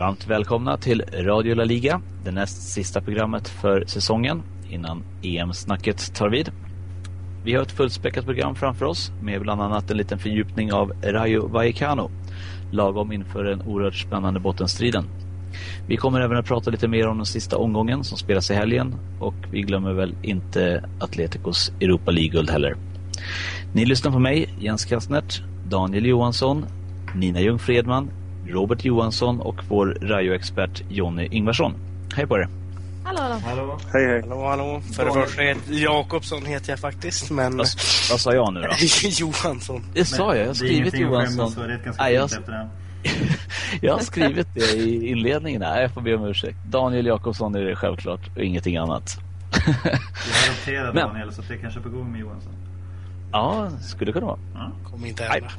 Varmt välkomna till Radio La Liga, det näst sista programmet för säsongen innan EM-snacket tar vid. Vi har ett fullspäckat program framför oss med bland annat en liten fördjupning av Rayo Vallecano lagom inför den oerhört spännande bottenstriden. Vi kommer även att prata lite mer om den sista omgången som spelas i helgen och vi glömmer väl inte Atleticos Europa League-guld heller. Ni lyssnar på mig, Jens Kastnert, Daniel Johansson, Nina Ljung Fredman, Robert Johansson och vår Rayo-expert Jonny Ingvarsson. Hej på er! Hallå, hallå. Hallå. Hej, hej. Hallå, hallå. För det första heter Jakobsson heter jag faktiskt, men... Vad, vad sa jag nu då? Johansson. Det sa jag, jag har skrivit Johansson. Så det är ett Nej, jag, jag har skrivit det i inledningen. Nej, jag får be om ursäkt. Daniel Jakobsson är det självklart och ingenting annat. jag adopterade Men. Daniel, så det är kanske är på gång med Johansson. Ja, skulle kunna vara. Ja. Kommer inte hända.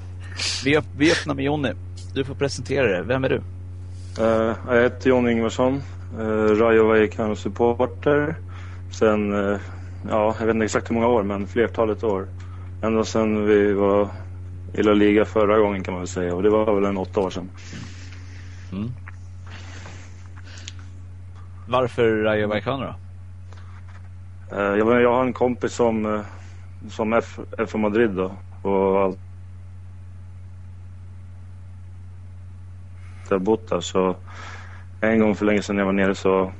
Vi, vi öppnar med Jonny. Du får presentera dig. Vem är du? Uh, jag heter Jonny Ingvarsson. Uh, Rayo Vallecano-supporter. Sen, uh, ja, jag vet inte exakt hur många år, men flertalet år. Ända sedan vi var i La Liga förra gången kan man väl säga. Och det var väl en åtta år sedan. Mm. Varför Rayo Vallecano då? Uh, jag, jag har en kompis som, som F, F Madrid då. Och allt alltid har bott där. Så en gång för länge sedan när jag var nere så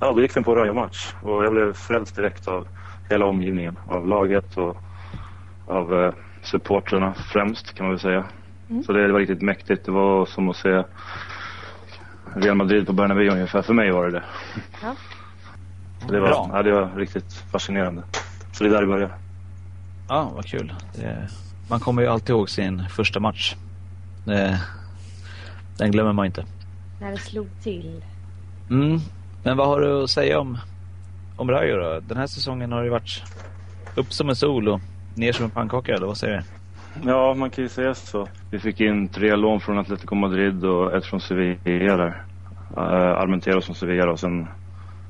ja, då gick vi på Röja-match. Och jag blev frälst direkt av hela omgivningen. Av laget och av eh, supportrarna främst kan man väl säga. Mm. Så det var riktigt mäktigt. Det var som att se Real Madrid på Bernabéu ungefär. För mig var det det. Ja. Det var, ja, det var riktigt fascinerande. Så det är där det började. Ja, vad kul. Det, man kommer ju alltid ihåg sin första match. Den glömmer man inte. När det slog till. Mm. Men vad har du att säga om, om Rayo då? Den här säsongen har det varit upp som en sol och ner som en pannkaka, eller vad säger du? Ja, man kan ju säga så. Vi fick in tre lån från Atletico Madrid och ett från Sevilla där. Uh, Armenteros från Sevilla och sen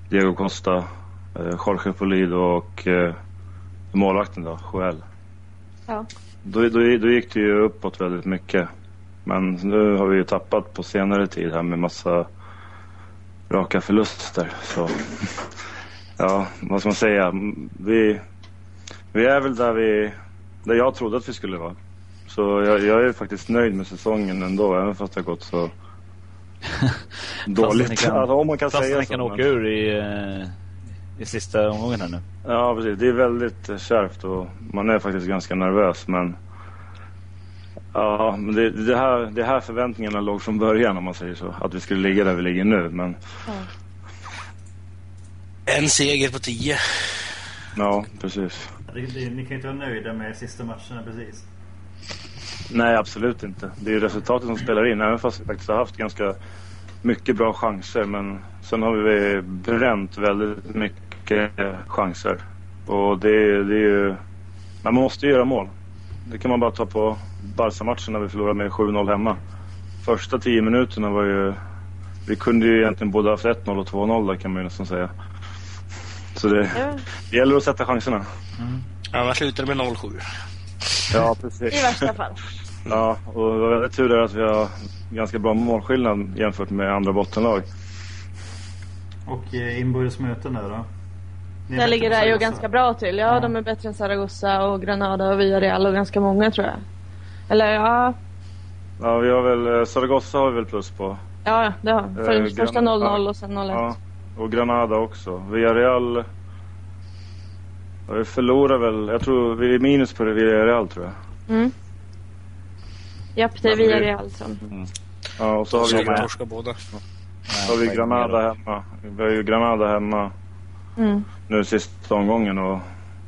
Diego Costa, uh, Jorge Polido och uh, målvakten då, Joel. Ja. Då, då, då gick det ju uppåt väldigt mycket. Men nu har vi ju tappat på senare tid här med massa raka förluster. Så ja, vad ska man säga? Vi, vi är väl där, vi, där jag trodde att vi skulle vara. Så jag, jag är faktiskt nöjd med säsongen ändå, även fast det har gått så dåligt. Kan, alltså, om man kan säga ni kan så, åka men... ur i, eh, i sista omgången här nu. Ja, precis. Det är väldigt kärvt och man är faktiskt ganska nervös. Men Ja, men det, det, här, det här förväntningarna låg från början om man säger så. Att vi skulle ligga där vi ligger nu, men... Ja. En seger på tio. Ja, precis. Ni kan inte vara nöjda med sista matcherna precis? Nej, absolut inte. Det är ju resultatet som spelar in, även fast vi faktiskt har haft ganska mycket bra chanser. Men sen har vi bränt väldigt mycket chanser. Och det, det är ju... Man måste ju göra mål. Det kan man bara ta på Barca-matchen när vi förlorade med 7-0 hemma. Första tio minuterna var ju... Vi kunde ju egentligen både haft 1-0 och 2-0 där kan man ju nästan säga. Så det, ja. det gäller att sätta chanserna. Mm. Annars slutar det med 0-7. Ja, precis. I värsta fall. Ja, och det var väldigt tur att vi har ganska bra målskillnad jämfört med andra bottenlag. Och eh, inbördes möten där då? Där ligger det ju ganska bra till. Ja, ja, de är bättre än Zaragoza och Granada och Villarreal och ganska många tror jag. Eller ja... Ja, vi har väl... Eh, Zaragoza har vi väl plus på. Ja, det har För eh, Första 0-0 och sen 0-1. Ja, och Granada också. Villarreal... vi förlorar väl... Jag tror vi är minus på Villarreal tror jag. Mm. Japp, det är Villarreal som... Mm. Ja, och så har vi... torska båda. Så har vi Granada hemma. Vi har ju Granada hemma. Mm. Nu sista omgången och...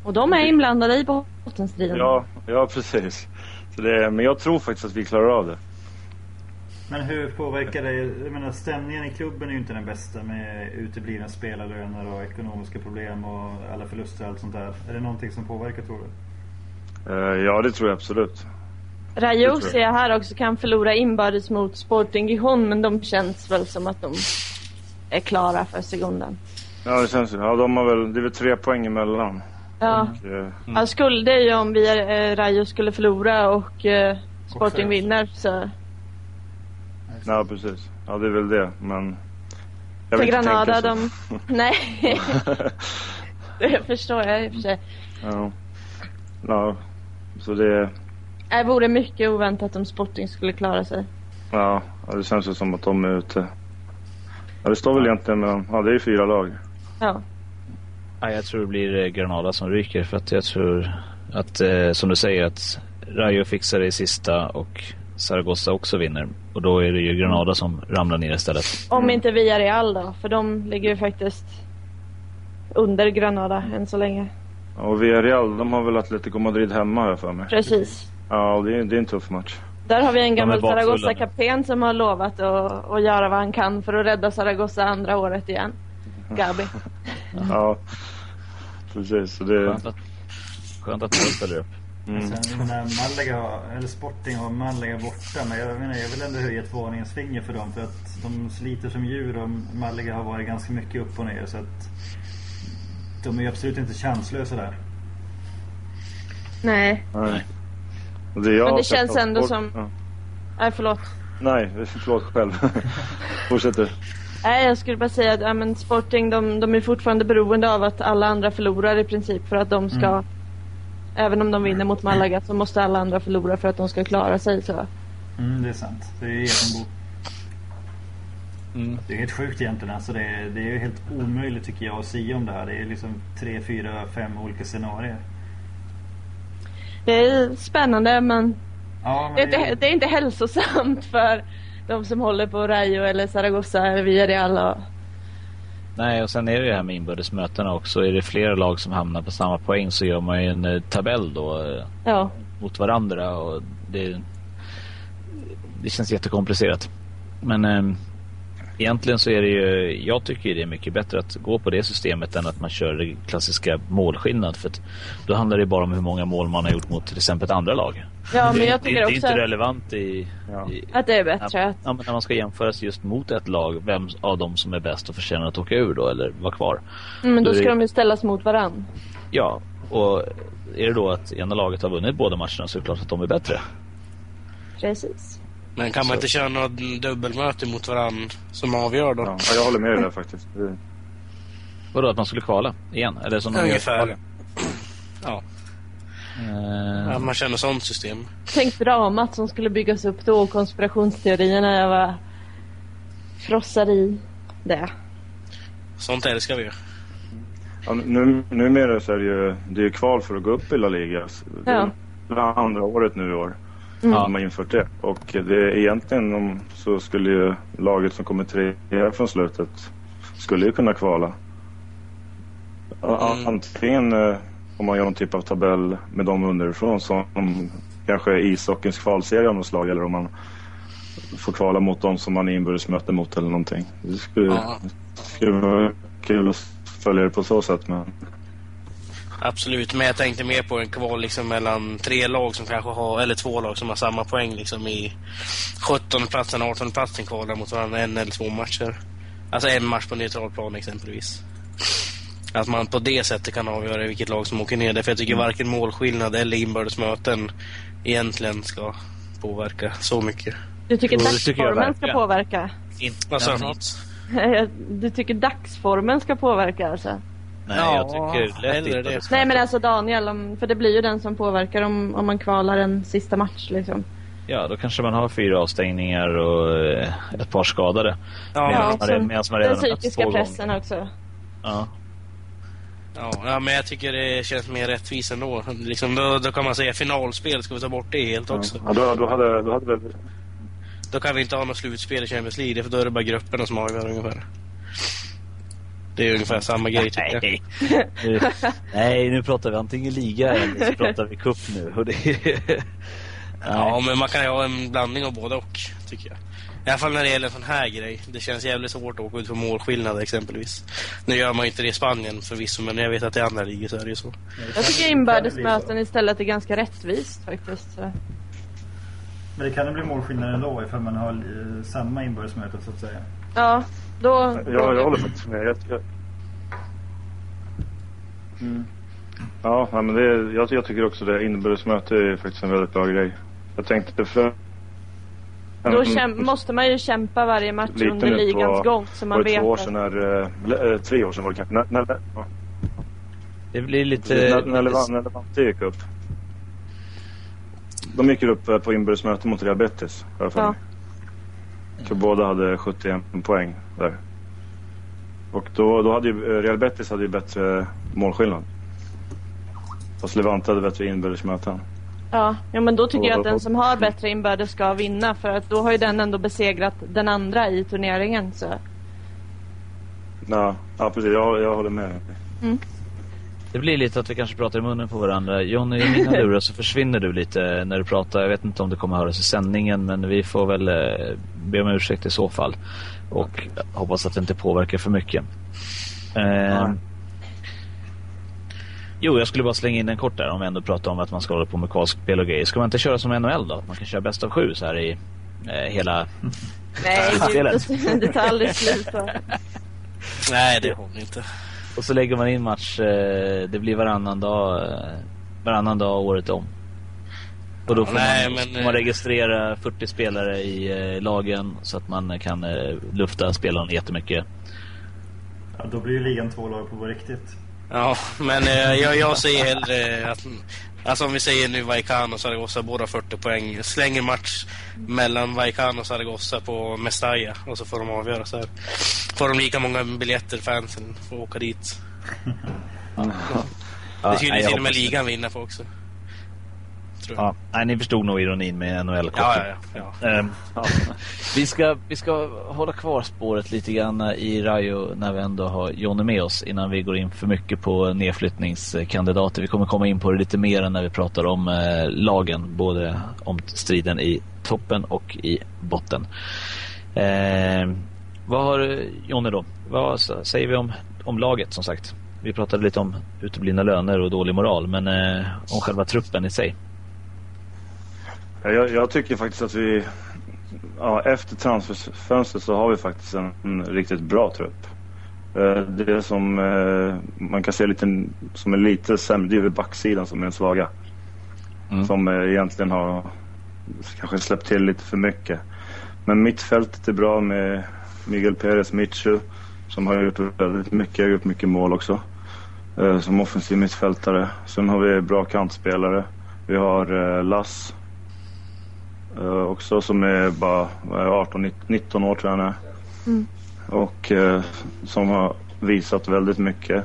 Och de är inblandade i bottenstriden. Ja, ja precis. Så det, men jag tror faktiskt att vi klarar av det. Men hur påverkar det? Jag menar stämningen i klubben är ju inte den bästa med uteblivna spelarlöner och ekonomiska problem och alla förluster och allt sånt där. Är det någonting som påverkar tror du? Uh, ja det tror jag absolut. Rayo ser jag här också kan förlora inbördes mot Sporting Gijon men de känns väl som att de är klara för sekunden. Ja det känns ju. Ja de har väl, det är väl tre poäng emellan. Ja. Och, eh, mm. ja, skulle ju om vi eh, Rayo skulle förlora och eh, Sporting vinner så... Ja, precis. Ja, det är väl det, men... Jag För vill inte Granada, tänka de... Nej. det förstår jag i och för sig. ja. ja, så det... Det vore mycket oväntat om Sporting skulle klara sig. Ja, ja, det känns ju som att de är ute. Ja, det står väl egentligen mellan... Ja, det är ju fyra lag. Ja. Ja, jag tror det blir eh, Granada som ryker för att jag tror att, eh, som du säger, att Rayo fixar det i sista och Zaragoza också vinner. Och då är det ju Granada som ramlar ner istället. Om inte Villarreal då, för de ligger ju faktiskt under Granada än så länge. Och Villarreal, de har väl Atletico Madrid hemma har jag för mig. Precis. Ja, det är, det är en tuff match. Där har vi en gammal. Zaragoza-kapten som har lovat att, att göra vad han kan för att rädda Zaragoza andra året igen. Gabi. Ja, precis. Så det... Skönt att, skönt att ställer upp. Mm. Sen, menar, Malaga, eller Sporting har Malaga borta. Men jag, menar, jag vill ändå höja ett varningens finger för dem. För att de sliter som djur och Malaga har varit ganska mycket upp och ner. Så att de är ju absolut inte chanslösa där. Nej, Nej. Det jag Men det känns ändå som- Ja. nej förlåt. Nej, förlåt själv. Fortsätt du. Nej, jag skulle bara säga att ja, men Sporting de, de är fortfarande beroende av att alla andra förlorar i princip för att de ska Även om de vinner mot Malaga så måste alla andra förlora för att de ska klara sig. Så. Mm, det är sant. Det är genombo. Mm. Det är helt sjukt egentligen. Alltså det, är, det är ju helt omöjligt tycker jag att säga om det här. Det är liksom tre, fyra, fem olika scenarier. Det är spännande men Ja, det är, men inte, det är inte hälsosamt för de som håller på Rayo eller Zaragoza eller Villarreal. Och, Nej, och sen är det det här med inbördes mötena också. Är det flera lag som hamnar på samma poäng så gör man ju en eh, tabell då eh, ja. mot varandra och det, det känns jättekomplicerat. Men eh, egentligen så är det ju, jag tycker det är mycket bättre att gå på det systemet än att man kör det klassiska målskillnad. För att då handlar det bara om hur många mål man har gjort mot till exempel ett andra lag. ja, men det, jag det, tycker det är också inte relevant i, Ja. i att det är bättre. Att, Ja, när man ska jämföras just mot ett lag, vem av dem som är bäst och förtjänar att åka ur då eller vara kvar. mm, men då då ska det- de ju ställas mot varann. Ja, och är det då att ena laget har vunnit båda matcherna så är det klart att de är bättre. Precis. Men kan man Så. inte köra något dubbelmöte mot varandra som avgör då? Ja, ja, jag håller med dig där faktiskt. Det- Vadå, att man skulle kvala igen? Eller som de gör Ungefär. Italien? Ja. Eh, ja, man känner sånt system. Tänk dramat som skulle byggas upp då och konspirationsteorierna jag var frossar i det. Sånt älskar vi ju. Ja, nu, numera så är det ju, det är ju kval för att gå upp i La Liga. Det är Ja. det andra året nu i år Mm. de har infört det. Och det är egentligen om, så skulle ju laget som kommer trea från slutet skulle ju kunna kvala. Mm. Antingen eh, om man gör någon typ av tabell med dem underifrån som kanske är ishockeyns kvalserie av något slag eller om man får kvala mot dem som man är inbördes möte mot eller någonting. Det skulle, Ja. skulle vara kul att följa det på så sätt men Absolut, men jag tänkte mer på en kval liksom mellan tre lag som kanske har, eller två lag som har samma poäng liksom i 17 platsen, 18 platsen kvalar mot varandra en eller två matcher. Alltså en match på neutral plan exempelvis. Att man på det sättet kan avgöra vilket lag som åker ner. Därför jag tycker varken målskillnad eller inbördes möten egentligen ska påverka så mycket. Du tycker Jo, dagsformen ska påverka? in, Vad sa nej, du? Du tycker dagsformen ska påverka alltså? Nej, Ja, jag tycker lätt inte det. Nej men alltså Daniel, om, för det blir ju den som påverkar om, om man kvalar en sista match liksom. Ja, då kanske man har fyra avstängningar och eh, ett par skadade. Ja, Medan Ja, man, medan man Den redan haft psykiska pressen gånger. också. Ja. Ja, ja, men jag tycker det känns mer rättvist ändå. Liksom, då, då kan man säga finalspel, ska vi ta bort det helt också? ja, då, då, hade, då hade väl Då kan vi inte ha något slutspel i Champions League, för då är det bara grupperna som avgör ungefär. Det är ungefär samma grej tycker jag. Nej. Nu, nej, nu pratar vi antingen liga eller så pratar vi cup nu. Och det är, Ja, men man kan ju ha en blandning av båda och, tycker jag. I alla fall när det gäller en sån här grej. Det känns jävligt svårt att åka ut på målskillnad exempelvis. Nu gör man ju inte det i Spanien förvisso, men jag vet att i andra ligor så är det ju så. Jag tycker inbördesmöten istället är ganska rättvist faktiskt. Så. Men det kan ju bli målskillnad ändå ifall man har eh, samma inbördesmöte så att säga. Ja, då... Ja, jag håller faktiskt med. Jag, jag... Mm. Ja, men det, jag, jag tycker också det. Inbördesmöte är faktiskt en väldigt bra grej. Jag tänkte för... Då käm- måste man ju kämpa varje match Lite under ligans på- gång så man var det vet två år sedan när, eh, tre år sedan var det kanske, när, när, ja, Det blir lite... när, när, Levante, gick upp. De gick upp eh, på inbördes möte mot Real Betis, har jag för Ja. Mig. Så båda hade 71 poäng där. Och då, då hade ju eh, Real Betis hade ju bättre målskillnad. Fast Levante hade bättre inbördes möten. Ja, ja, men då tycker jag att den som har bättre inbördes ska vinna för att då har ju den ändå besegrat den andra i turneringen. Så. Ja, ja precis. Jag, jag håller med. Det blir lite att vi kanske pratar i munnen på varandra. Johnny, i mina lurar så försvinner du lite när du pratar. Jag vet inte om det kommer höras i sändningen men vi får väl eh, be om ursäkt i så fall. Och hoppas att det inte påverkar för mycket. Eh, jo, jag skulle bara slänga in en kort där om vi ändå pratar om att man ska hålla på med kvalspel och grejer. Ska man inte köra som NHL då? Att man kan köra bäst av sju så här i eh, hela... Nej, det tar aldrig slut. Nej, det håller inte. Och så lägger man in match, eh, det blir varannan dag, eh, varannan dag året om. Och då får, Nej, man, men, får man eh, registrera 40 spelare i eh, lagen så att man kan eh, lufta spelarna jättemycket. Ja, då blir ju ligan två lag på riktigt. Ja, men eh, jag, jag säger hellre att... Alltså om vi säger nu Vallecano och Zaragoza, båda 40 poäng. Slänger match mellan Vallecano och Zaragoza på Mestalla och så får de avgöra så här. Får de lika många biljetter, fansen, får åka dit. Ja, det skulle till och med ligan vinna på också. Tror jag. Ja, nej, ni förstod nog ironin med nhl Ja, ja, ja. ja. Ehm, vi, ska, vi ska hålla kvar spåret lite grann i Rayo när vi ändå har Jonny med oss innan vi går in för mycket på nedflyttningskandidater. Vi kommer komma in på det lite mer när vi pratar om eh, lagen, både om striden i toppen och i botten. Ehm, vad har Jonny då? Vad säger vi om, om laget som sagt? Vi pratade lite om uteblivna löner och dålig moral, men eh, om själva truppen i sig. Ja, Jag, jag tycker faktiskt att vi, ja, efter transferfönstret så har vi faktiskt en, en riktigt bra trupp. Eh, Det som eh, man kan se lite, som är lite sämre, det är backsidan som är den svaga. Mm. Som eh, egentligen har kanske släppt till lite för mycket. Men mittfältet är bra med Miguel Perez Michu som har gjort väldigt mycket, gjort mycket mål också. Som offensiv mittfältare. Sen har vi bra kantspelare. Vi har Lass eh, också som är bara vad är det, 18, 19 år tror jag han är. Mm. Och eh, som har visat väldigt mycket.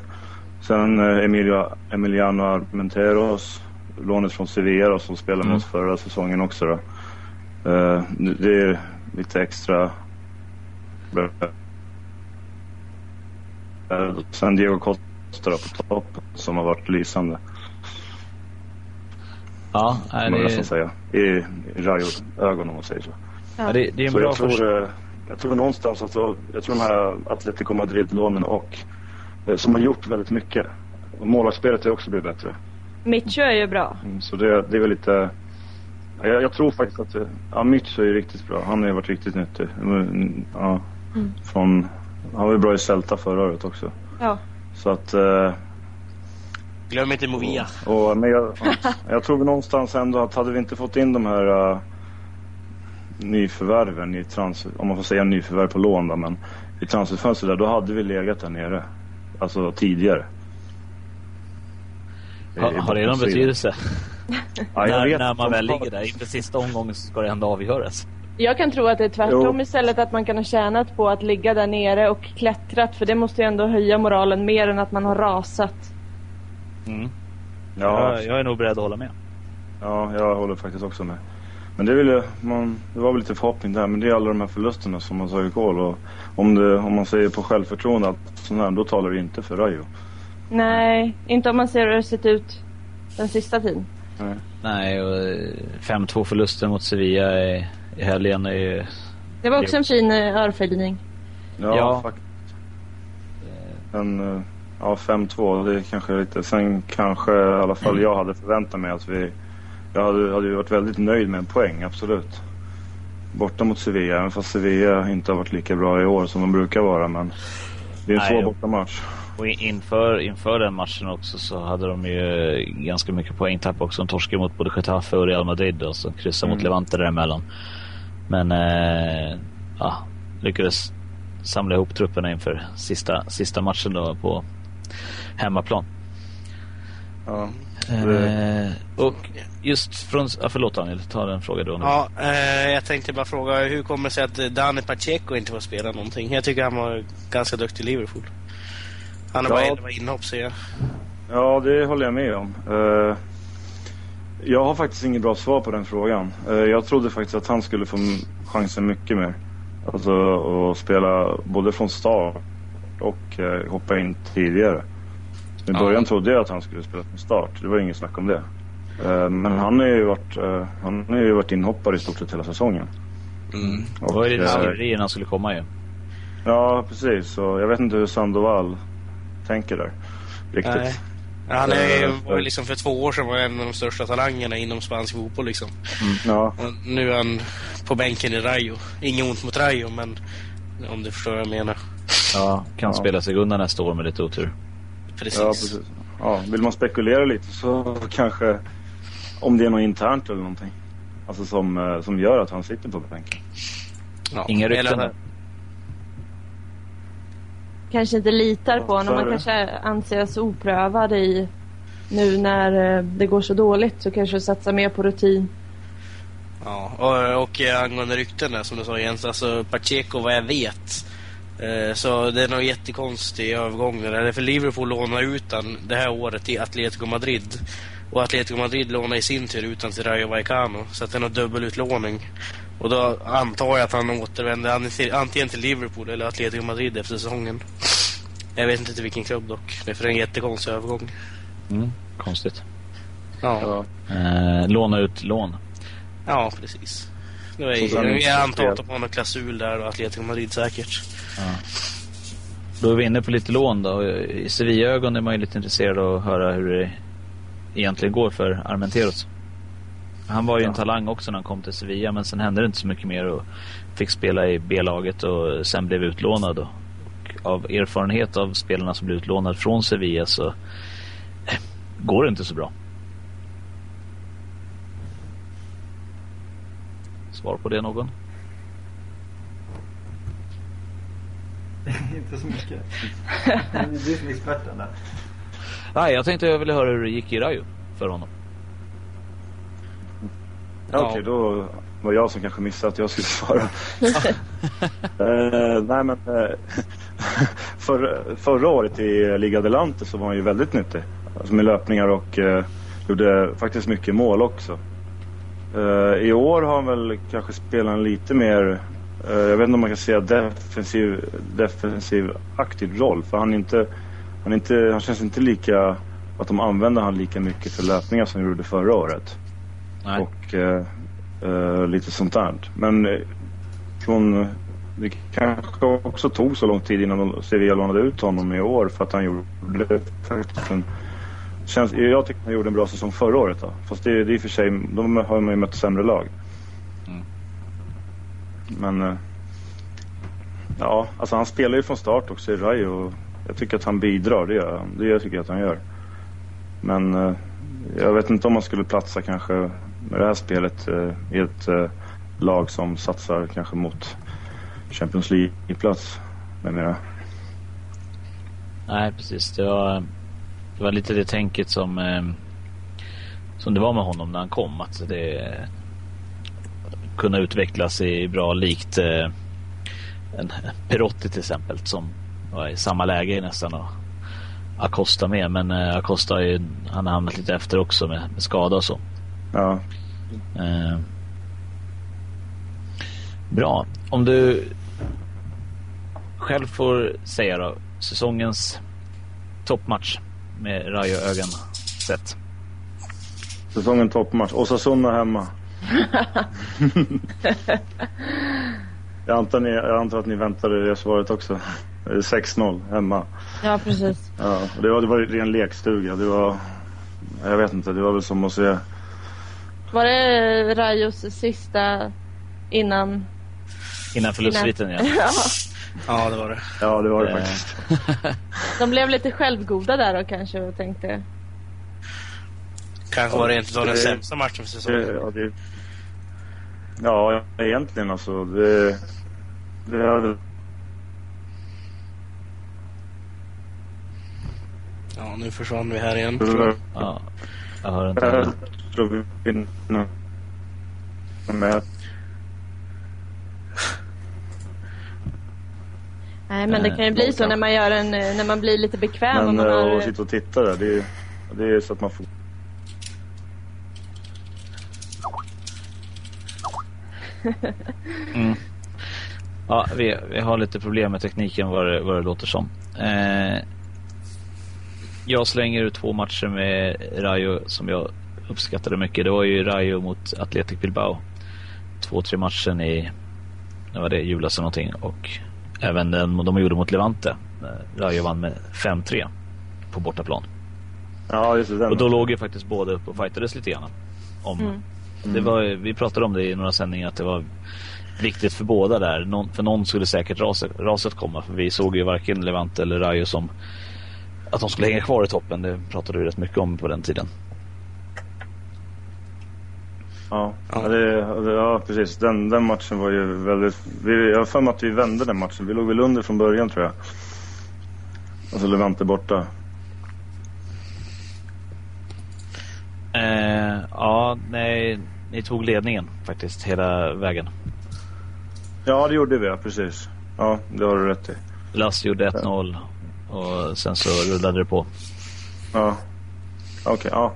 Sen eh, Emilio, Emiliano Armenteros, lånet från Sevilla då, som spelade med Mm. oss förra säsongen också. Då. Det är lite extra. Sen Diego Costa på topp som har varit lysande. Ja, nej, det, nästan säga. I, Rayo-ögon om man säger så. ja, det, det är en Så bra jag tror, eh, jag tror någonstans att jag tror de här Atletico Madrid-lånen och eh, som har gjort väldigt mycket. Och målvaktsspelet har också blivit bättre. Mitcho är ju bra. Mm, Så det, det är väl lite... ja, Jag, jag tror faktiskt att... eh, Ja, Mitch är ju riktigt bra. Han har ju varit riktigt nyttig. Mm, Ja, Mm. från, han var ju bra i Celta förra året också. Ja. Så att... eh, Glöm inte Movia. Och, men jag, ja, jag tror någonstans ändå att hade vi inte fått in de här uh, nyförvärven i transfer, om man får säga nyförvärv på lån då, men i transferfönstret där, då hade vi legat där nere. Alltså tidigare. I- Har, i har det någon betydelse? Ja, jag när, vet när man väl har- ligger där inför sista omgången så ska det ändå avgöras. Jag kan tro att det är tvärtom Jo. istället att man kan ha tjänat på att ligga där nere och klättrat för det måste ju ändå höja moralen mer än att man har rasat. Mm. Ja, Jag, jag är nog beredd att hålla med. ja, jag håller faktiskt också med. Men det, ville, man, det var väl lite förhoppning där, men det är alla de här förlusterna som har tagit koll. Och om, det, om man säger på självförtroende, att sån här, då talar det inte för Rayo. Nej, inte om man ser hur det sett ut den sista tiden. Nej. Nej, och eh, 5-2 förluster mot Sevilla i, i helgen är ju... Det var också en fin eh, örfiling. Ja, Ja. faktiskt. Men, eh, ja, 5-2, det är kanske lite... Sen kanske i alla fall jag hade förväntat mig att vi... Jag hade, hade ju varit väldigt nöjd med en poäng, absolut. Borta mot Sevilla, även fast Sevilla inte har varit lika bra i år som de brukar vara. Men det är en Nej, svår bortamatch. Och in- inför, inför den matchen också så hade de ju ganska mycket poängtapp också. De torskade mot både Getafe och Real Madrid och så kryssade mot Mm. Levante däremellan. Men eh, ja, lyckades samla ihop trupperna inför sista, sista matchen då på hemmaplan. Ja. Eh, och just från... Ja, förlåt Daniel, ta den frågan då. Nu. Ja, eh, jag tänkte bara fråga hur kommer det sig att Dani Pacheco inte får spela någonting? Jag tycker han var ganska duktig i Liverpool. Han har Ja. bara 11 inhopp ser jag. Ja, det håller jag med om. Eh, jag har faktiskt inget bra svar på den frågan. Eh, jag trodde faktiskt att han skulle få chansen mycket mer. Alltså att spela både från start och eh, hoppa in tidigare. I Ja. början trodde jag att han skulle spela från start. Det var inget snack om det. Eh, men han har ju varit, eh, han har ju varit inhoppare i stort sett hela säsongen. Mm. det var ju lite eh, när han skulle komma ju. Ja, precis. Så jag vet inte hur Sandoval tänker där. Riktigt. Nej. Ja, Han är, var ju liksom för två år sedan var en av de största talangerna inom spansk fotboll. Liksom. Ja, Och nu är han på bänken i Rayo. Inget ont mot Rayo, men om du förstår vad jag menar. Ja, kan Ja. spela sig undan nästa år med lite otur. Precis. Ja, precis. Ja, vill man spekulera lite så kanske om det är något internt eller någonting. Alltså som, eh, som gör att han sitter på bänken. Ja. Inga rykten. Kanske inte litar på honom. Man kanske anses oprövad i nu när eh, det går så dåligt så kanske satsa mer på rutin. Ja, och, och eh, angående rykten där, som du sa Jens, alltså Pacheco vad jag vet eh, så det är nog jättekonstig övergång det där. För Liverpool lånar ut han det här året till Atletico Madrid. Och Atletico Madrid lånar i sin tur ut han till Rayo Vallecano. Så att det är nog dubbelutlåning. Och då antar jag att han återvänder an- antingen till Liverpool eller Atletico Madrid efter säsongen. Jag vet inte till vilken klubb dock. Det är för en jättekonstig övergång. Mm, konstigt. Ja, ja. Ja. Eh, låna ut lån. precis. Sen- jag antar att de har någon klausul där och Atletico Madrid säkert. Då är vi inne på lite lån då. I Sevilla-ögon är man ju lite intresserad av att höra hur det egentligen går för Armenteros. Han var ju en Ja. talang också när han kom till Sevilla men sen hände det inte så mycket mer och fick spela i B-laget och sen blev utlånad. Och av erfarenhet av spelarna som blev utlånade från Sevilla så eh, går det inte så bra. Svar på det någon? inte så mycket. Det är du som är experten där. Nej, jag tänkte jag ville höra hur det gick i Rayo för honom. Ja, Okej, då var jag som kanske missade att jag skulle svara. Eh, nej, men uh, för, förra året i Liga Delante så var han ju väldigt nyttig. Alltså med löpningar och eh, gjorde faktiskt mycket mål också. Eh, I år har han väl kanske spelat en lite mer, eh, jag vet inte om man kan säga defensiv, defensiv aktiv roll. För han, inte, han, inte, han känns inte lika, att de använder han lika mycket för löpningar som de gjorde förra året Nej. och eh, lite sånt där. Men från, det kanske också tog så lång tid innan Sevilla lånade ut honom i år för att han gjorde faktiskt en Känns, jag tycker han gjorde en bra säsong förra året då. Fast det, det är i och för sig, de har man ju mött sämre lag. Mm. Men eh, ja, alltså han spelar ju från start också i Rayo och jag tycker att han bidrar, det gör han. Det tycker jag att han gör. Men eh, jag vet inte om man skulle platsa kanske med det här spelet eh, i ett lag som satsar kanske mot Champions League-plats med mera. Nej, precis. Det var, det var lite det tänket som, eh, som det var med honom när han kom. Att det kunna utvecklas i bra likt eh, en Perotti till exempel som var i samma läge nästan och Acosta med. Men eh, Acosta ju, han har hamnat lite efter också med, med skada och så. Ja, Eh, bra. Om du själv får säga då, säsongens toppmatch med Rayo-ögon sett. säsongen toppmatch. Osasuna hemma. jag, antar ni, jag antar att ni väntade det svaret också. Det är 6-0 hemma. Ja, precis. Ja, det var, det var ren lekstuga. Det var, jag vet inte, det var väl som att se Var det Rajos sista innan? Innan förlustsviten ja. ja. Ja, det var det. Ja, det var det Eh, faktiskt. De blev lite självgoda där och kanske och tänkte. Kanske var det inte den sämsta matchen för säsongen. Ja, det, Ja, egentligen alltså. Det, det hade... Ja, nu försvann vi här igen. Ja, jag hör inte. Jag tror vi vinner med. Nej, men det kan ju bli så när man gör en, eh, när man blir lite bekväm och Men man eh, har... att sitta och titta där, det är, det är så att man får... Mm. Ja, vi, vi har lite problem med tekniken vad det, vad det låter som. Eh, jag slänger ut två matcher med Rayo som jag uppskattade mycket. Det var ju Rayo mot Athletic Bilbao. Två, tre matchen i när var det, julas eller någonting. Och även den de gjorde mot Levante. Eh, Rayo vann med 5-3 på bortaplan. Ja, just det. Och då låg ju faktiskt båda upp och fightades lite grann. Om, Mm. det var, vi pratade om det i några sändningar att det var viktigt för båda där. Någon, för någon skulle säkert raset, raset komma. För vi såg ju varken Levante eller Rayo som att de skulle hänga kvar i toppen. Det pratade vi rätt mycket om på den tiden. Ja, ja. Det, ja precis. Den, den matchen var ju väldigt... Vi, jag har för mig att vi vände den matchen. Vi låg väl under från början tror jag. Och så Levante borta. Eh, ja, nej, ni tog ledningen faktiskt hela vägen. Ja, det gjorde vi ja, precis. Ja, det har du rätt i. Lass gjorde 1-0 och sen så rullade det på. Ja. Okej, ja.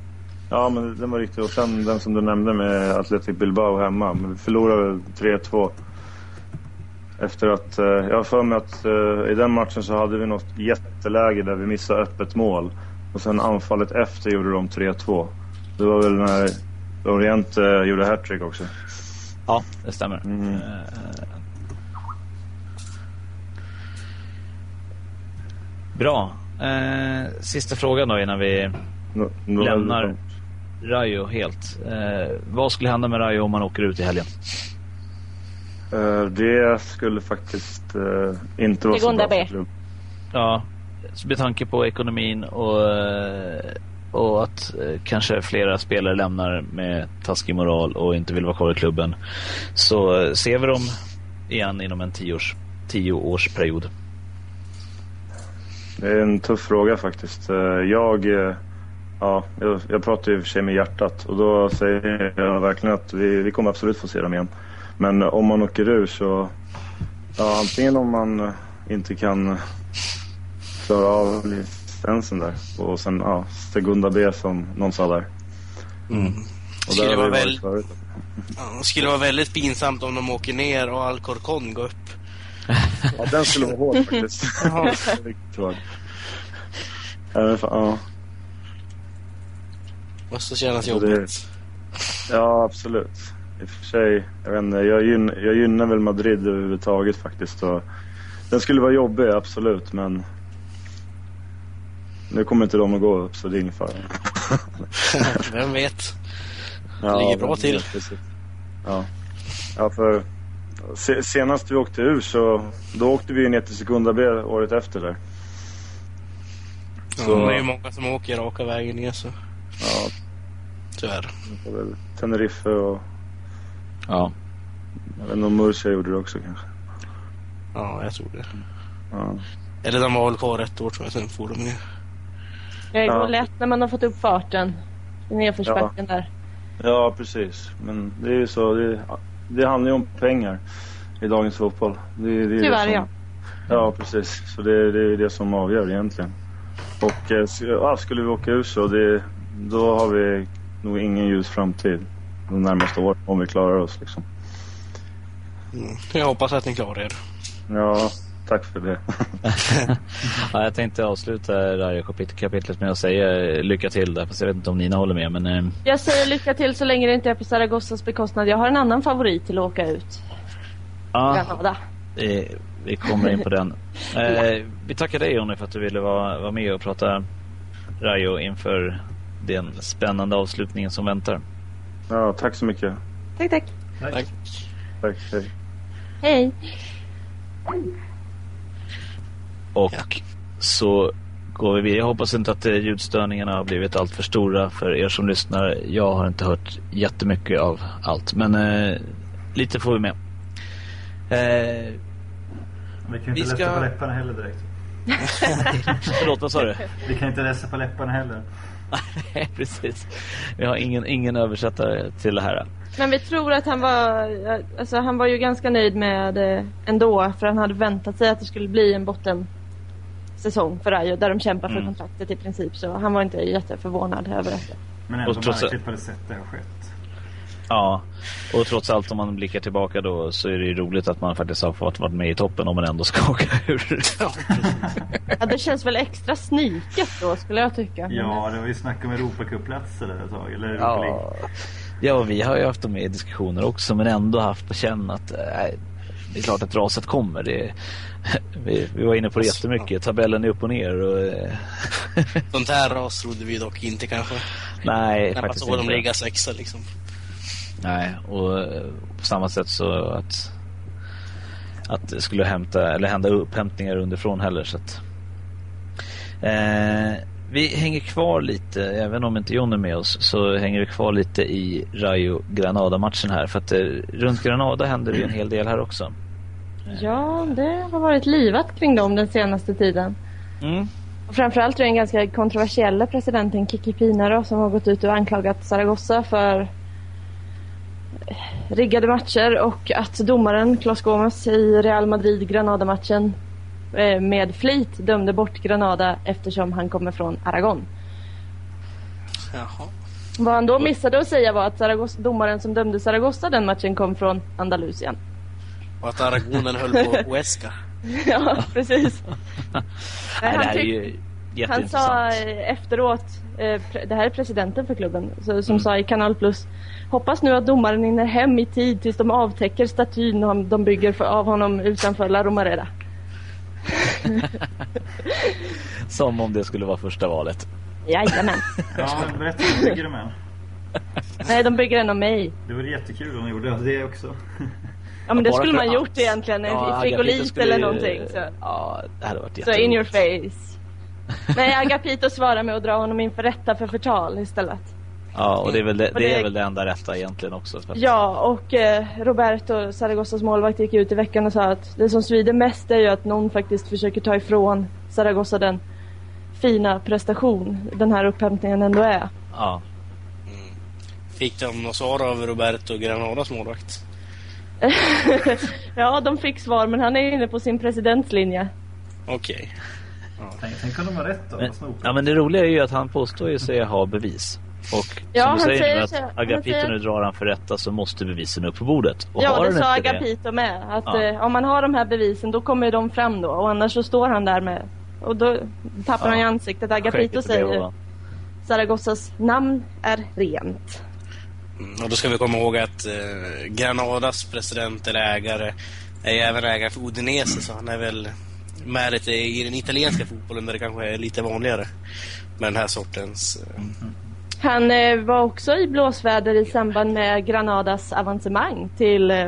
Ja, men den var riktig. Och sen den som du nämnde med Athletic Bilbao hemma. Men vi förlorade väl 3-2. Efter att, eh, jag har för mig att eh, i den matchen så hade vi något jätteläge där vi missade öppet mål. Och sen anfallet efter gjorde de 3-2. Det var väl när Orient eh, gjorde hattrick också. Ja, det stämmer. Mm. Bra. Eh, sista frågan då innan vi Nå- nå- lämnar Rayo helt. Eh, vad skulle hända med Rayo om man åker ut i helgen? Eh, det skulle faktiskt eh, inte vara så bra för klubb. Ja, med tanke på ekonomin och, eh, och att eh, kanske flera spelare lämnar med taskig moral och inte vill vara kvar i klubben. Så eh, ser vi dem igen inom en tioårs, tioårsperiod. Det är en tuff fråga faktiskt. Jag, eh, ja, jag, jag pratar ju i och för sig med hjärtat och då säger jag verkligen att vi, vi kommer absolut få se dem igen. Men om man åker ur så, ja, antingen om man inte kan klara av licensen där och sen ja, Segunda B som någon sa där. Mm. Och Skulle där vara väl- förut. Ja, det skulle vara väldigt pinsamt om de åker ner och Alcorcon går upp. Ja, den skulle vara hård faktiskt. Ja. Måste kännas Så det- jobbigt. Ja, absolut. I och för sig, jag vet inte, jag, gyn, jag gynnar väl Madrid överhuvudtaget faktiskt. Och den skulle vara jobbig, absolut, men nu kommer inte de att gå upp så det är ingen fara. Vem vet? Ja, Ligger bra till. precis. Ja. ja, för se, senast vi åkte ur så då åkte vi ner till Sekunda B året efter där. Så... Så- det är ju många som åker raka vägen ner så Ja, tyvärr. det var väl Tenerife och Ja, jag vet inte om Murcia gjorde det också kanske. Ja, jag tror det. Ja. Eller de var väl kvar ett år tror jag, sen for de ner. Det går Ja. lätt när man har fått upp farten i nedförsbacken där. Ja, precis. Men det är ju så. Det, det handlar ju om pengar i dagens fotboll. Det, det är det Tyvärr, som, ja. Ja, precis. Så det, det är det som avgör egentligen. Och ja, skulle vi åka ur så, det, då har vi nog ingen ljus framtid de närmaste åren om vi klarar oss. Liksom. Mm. Jag hoppas att ni klarar er. Ja, tack för det. ja jag tänkte avsluta det här kapitlet med att säga lycka till där. Fast jag vet inte om Nina håller med. Men eh, Jag säger lycka till så länge det inte är på Zaragozzas bekostnad. Jag har en annan favorit till att åka ut. ja, eh, vi kommer in på den. Eh, vi tackar dig Jonny för att du ville vara, vara med och prata Rayo inför den spännande avslutningen som väntar. Ja, tack så mycket. Tack, tack. Tack. Tack. Hej. Hej. Och Ja. så går vi vidare. Jag hoppas inte att eh, ljudstörningarna har blivit allt för stora för er som lyssnar. Jag har inte hört jättemycket av allt. Men eh, lite får vi med. Eh, Vi kan ju inte ska- läsa på läpparna heller direkt. förlåt, vad sa du? Vi kan inte läsa på läpparna heller. Nej, precis. Vi har ingen, ingen översättare till det här. Men vi tror att han var, alltså han var ju ganska nöjd med det ändå. För han hade väntat sig att det skulle bli en bottensäsong för Rayo. Där de kämpar för Mm. kontraktet i princip. Så han var inte jätteförvånad över det. Men ändå märkligt på det sätt det har skett. Ja, och trots allt om man blickar tillbaka då så är det ju roligt att man faktiskt har fått vara med i toppen om man ändå ska åka ur. Ja, det känns väl extra sniket då skulle jag tycka. Ja, det var ju snack om Europacuplatser där ett tag. Eller Europa. Ja. ja, vi har ju haft dem med i diskussioner också men ändå haft på känn att äh, det är klart att raset kommer. Det, vi, vi var inne på det jättemycket. Tabellen är upp och ner. Och, eh, Sånt här ras trodde vi dock inte kanske. nej, Knappast faktiskt så de inte. ligga sexa liksom. Nej, och eh, på samma sätt så att att det skulle hämta, eller hända upphämtningar underifrån heller. Så att, eh, vi hänger kvar lite, även om inte John är med oss, så hänger vi kvar lite i Rayo Granada-matchen här. För att eh, runt Granada händer det ju en hel del här också. Ja, det har varit livat kring dem den senaste tiden. Mm. Och framförallt den ganska kontroversiella presidenten Kiki Pina då, som har gått ut och anklagat Zaragoza för riggade matcher och att domaren Klas Gomes i Real Madrid-Granada-matchen eh, med flit dömde bort Granada eftersom han kommer från Aragon. Jaha. Vad han då missade att säga var att Zaragoza, domaren som dömde Zaragoza den matchen kom från Andalusien. Och att Aragonen höll på Huesca. ja, precis. Nej, han tyck- ju Han sa eh, efteråt, eh, det här är presidenten för klubben, så, som Mm. sa i Kanal Plus Hoppas nu att domaren hinner hem i tid tills de avtäcker statyn de- de bygger av honom utanför La Romareda. Som om det skulle vara första valet. Jajamän. Ja, men berätta hur bygger de än? Nej, de bygger en av mig. Det vore jättekul om de gjorde det också. Ja men det skulle man att- gjort egentligen, en Ja, i frigolit skulle eller någonting. Så, Ja, det hade varit så in your face. Nej, Agapito svarar med att dra honom inför rätta för förtal istället. Ja, och det är väl det, det är väl det enda rätta egentligen också. För Ja, och eh, Roberto, Zaragozas målvakt, gick ut i veckan och sa att det som svider mest är ju att någon faktiskt försöker ta ifrån Zaragoza den fina prestation den här upphämtningen ändå är. ja. Fick de något svar av Roberto Granadas målvakt? ja, de fick svar, men han är inne på sin presidentslinje. Okej. Tänk, tänk om de har rätt då, Men, ja, men det roliga är ju att han påstår ju sig ha bevis. Och Ja, som du säger, säger att Agapito säger- nu drar han för rätta så måste bevisen upp på bordet. Och ja, har det sa Agapito med. Att Ja. eh, om man har de här bevisen då kommer de fram då. Och annars så står han där med... Och då tappar Ja. han i ansiktet. Agapito säger honom. Zaragozas namn är rent. Mm, och då ska vi komma ihåg att eh, Granadas president eller ägare är ju även ägare för Udinese så han är väl med lite i den italienska fotbollen där det kanske är lite vanligare med den här sortens... Mm. Han eh, var också i blåsväder i samband med Granadas avancemang till eh,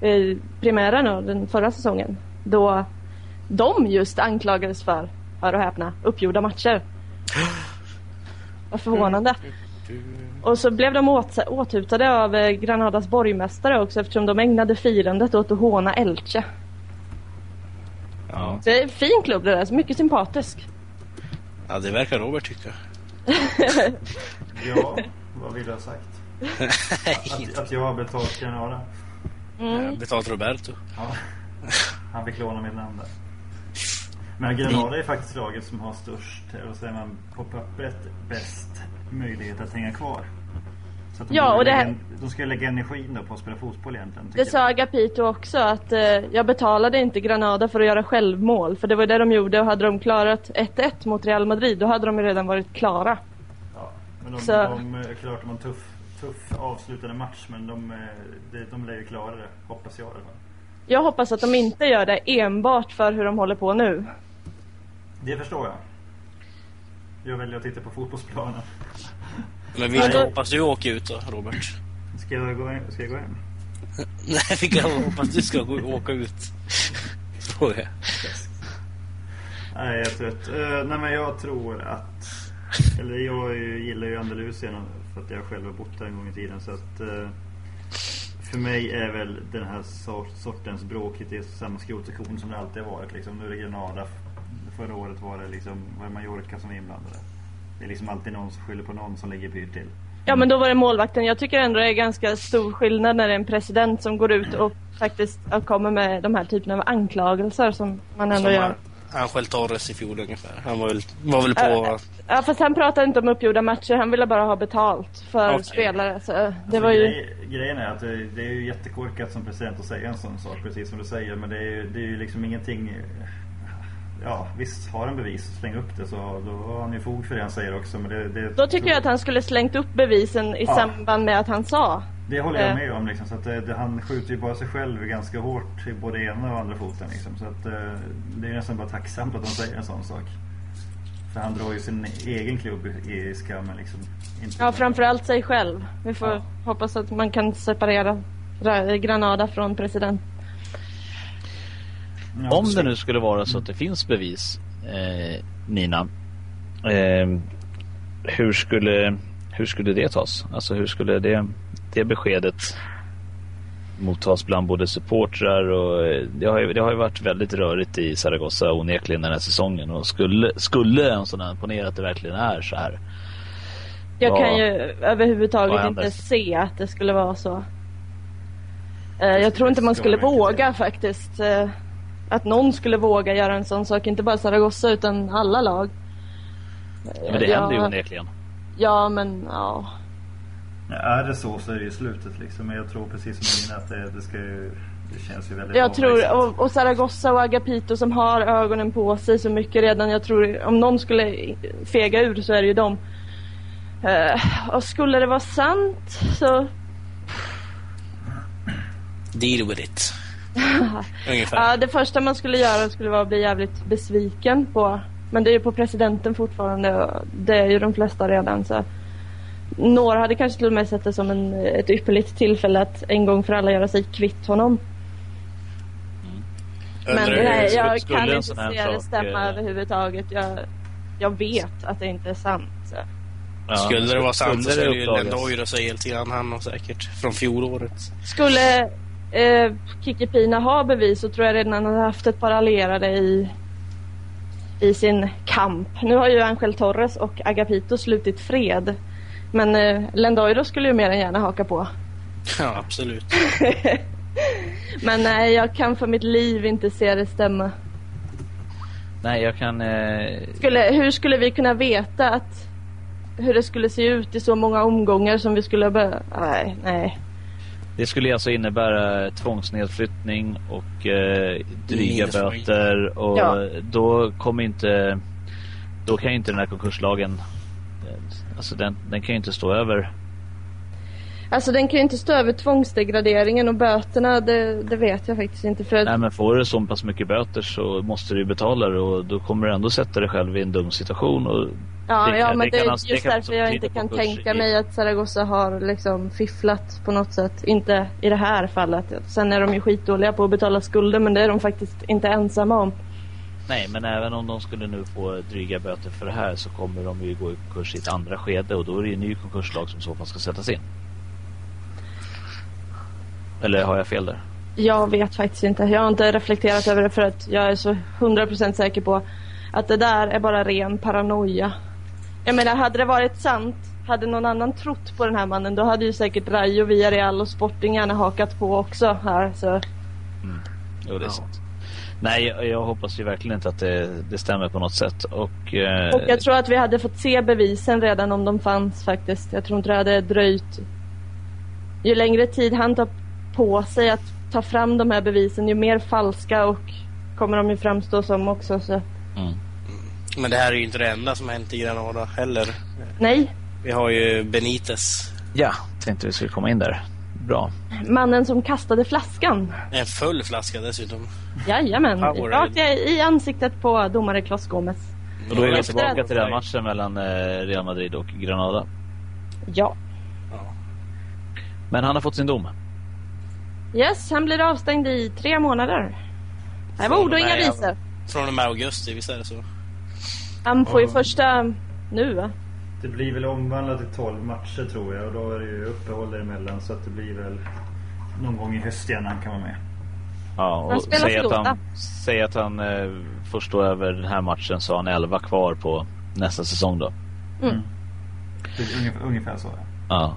eh primären och den förra säsongen. Då de just anklagades för, hör och häpna, uppgjorda matcher. Vad förvånande. Och så blev de åt, åthutade av eh, Granadas borgmästare också eftersom de ägnade firandet åt att håna Elche. Ja. Det är en fin klubb det där, så mycket sympatisk. ja, det verkar Robert tycka. Ja, vad vill du ha sagt? Att, att jag har betalt Granada? Mm. Betalt Roberto. Ja. Han fick låna mitt namn där. Men Granada är faktiskt laget som har störst, eller vad säger man, på pappret bäst möjlighet att hänga kvar. Så att de, Ja, och det här- de ska lägga energin då på att spela fotboll egentligen. Det sa jag. Agapito också att eh, jag betalade inte Granada för att göra självmål. För det var det de gjorde och hade de klarat 1-1 mot Real Madrid då hade de ju redan varit klara. Ja, men de, Så- de, eh, klart de har en tuff, tuff avslutande match men de, eh, de, de lär ju klara det, hoppas jag i alla fall. Jag hoppas att de inte gör det enbart för hur de håller på nu. Det förstår jag. Jag väljer att titta på fotbollsplanen. Men vilka Ja, hoppas du åker ut då, Robert? Ska jag gå, ska jag gå hem? Nej, vilka hoppas du ska gå, åka ut? Fråga. Nej, jag är trött. Uh, nej, men jag tror att... Eller jag gillar ju Andalusien för att jag själv har bott där en gång i tiden. Så att... Uh, för mig är väl den här sortens bråk i samma skrotsektion som det alltid har varit. Liksom. Nu är det Granada. Förra året var det liksom, var det Mallorca som var inblandade. Det är liksom alltid någon som skyller på någon som ligger pyrt till. Ja men då var det målvakten. Jag tycker ändå det är ganska stor skillnad när det är en president som går ut och faktiskt kommer med de här typerna av anklagelser som man ändå som gör. Angel Torres i fjol ungefär. Han var väl, var väl på... Ja fast han pratade inte om uppgjorda matcher. Han ville bara ha betalt för okay. spelare. Så det alltså, var ju... Grej, grejen är att det, det är ju jättekorkat som president att säga en sån sak. Precis som du säger. Men det är ju, det är ju liksom ingenting ja, visst har han bevis, släng upp det så då har han ju fog för det han säger också. Men det, det då tycker jag att han skulle slängt upp bevisen i ja. samband med att han sa. Det håller jag eh. med om liksom, så att det, han skjuter ju bara sig själv ganska hårt i både ena och andra foten liksom. Så att eh, det är nästan bara tacksamt att han säger en sån sak. För han drar ju sin egen klubb i skammen liksom. Inte ja, framförallt sig själv. Vi får ja. hoppas att man kan separera Granada från president. Ja, Om det nu skulle vara så att det finns bevis, eh, Nina. Eh, hur, skulle, hur skulle det tas? Alltså hur skulle det, det beskedet mottas bland både supportrar och eh, det har, ju, det har ju varit väldigt rörigt i Zaragoza onekligen den här säsongen och skulle, skulle en sån här ponera att det verkligen är så här. Jag vad, kan ju överhuvudtaget inte se att det skulle vara så. Eh, jag tror inte man skulle våga faktiskt. Att någon skulle våga göra en sån sak. Inte bara Zaragoza utan alla lag. Men det ja, händer ju onekligen. Ja, men ja. ja. Är det så så är det ju slutet liksom. Men jag tror precis som Nina att det, det ska ju... Det känns ju väldigt Jag tror, och, och Zaragoza och Agapito som har ögonen på sig så mycket redan. Jag tror om någon skulle fega ur så är det ju dem. Uh, och skulle det vara sant så... Deal with it. Ungefär. Ja, det första man skulle göra skulle vara att bli jävligt besviken på. Men det är ju på presidenten fortfarande och det är ju de flesta redan så. Några hade kanske till och med sett det som en, ett ypperligt tillfälle att en gång för alla göra sig kvitt honom. Mm. Men nej, jag kan inte se det stämma äh... överhuvudtaget. Jag, jag vet att det inte är sant. Så. Ja, skulle det vara sant så skulle ju Lendoiro säga helt grann han och säkert från fjolåret. Skulle eh, Kikipina har bevis så tror jag redan han har haft ett par allierade i, i sin kamp. Nu har ju Angel Torres och Agapito slutit fred. Men eh, Lendoiro skulle ju mer än gärna haka på. Ja, absolut. Men nej, jag kan för mitt liv inte se det stämma. Nej, jag kan... Eh... Skulle, hur skulle vi kunna veta att hur det skulle se ut i så många omgångar som vi skulle börja... Nej, nej. Det skulle alltså innebära tvångsnedflyttning och eh, dryga böter och ja. då kommer inte då kan inte den här konkurslagen eh, alltså den, den kan ju inte stå över Alltså den kan ju inte stå över tvångsdegraderingen och böterna, det, det vet jag faktiskt inte. För... Nej men får du så pass mycket böter så måste du betala det och då kommer du ändå sätta dig själv i en dum situation. Och ja, det, ja men det, är just det därför jag inte kan tänka i... mig att Zaragoza har liksom fifflat på något sätt. Inte i det här fallet. Sen är de ju skitdåliga på att betala skulder men det är de faktiskt inte ensamma om. Nej, men även om de skulle nu få dryga böter för det här så kommer de ju gå i konkurs i ett andra skede och då är det ju en ny konkurslag som så fall ska sättas in. Eller har jag fel där? Jag vet faktiskt inte. Jag har inte reflekterat över det för att jag är så 100% säker på att det där är bara ren paranoia. Jag menar, hade det varit sant, hade någon annan trott på den här mannen, då hade ju säkert Rayo, Villarreal och Sporting gärna hakat på också här. Så. Mm. Jo, det är ja. sant. Nej, jag, jag, hoppas ju verkligen inte att det, det stämmer på något sätt. Och, eh... och jag tror att vi hade fått se bevisen redan om de fanns faktiskt. Jag tror inte det hade dröjt. Ju längre tid han tar på sig att ta fram de här bevisen ju mer falska och kommer de ju framstå som också. Så. Mm. Men det här är ju inte det enda som hänt i Granada heller. Nej. Vi har ju Benites. Ja, tänkte vi skulle komma in där. Bra. Mannen som kastade flaskan. En full flaska dessutom. Jajamän. Rakt i ansiktet på domare Klas Gomes. Och då är vi tillbaka till den matchen mellan eh, Real Madrid och Granada. Ja. Men han har fått sin dom. Yes, han blir avstängd i tre månader. Det var ord och inga visor. Från och med augusti, visst är det så? Han får ju första nu va? Det blir väl omvandlat till 12 matcher tror jag och då är det ju uppehåll däremellan så att det blir väl någon gång i höst igen han kan vara med. Ja, Han och spelar säg att, han, säg att han eh, får stå över den här matchen så har han 11 kvar på nästa säsong då. Det är ungefär, ungefär så. Ja.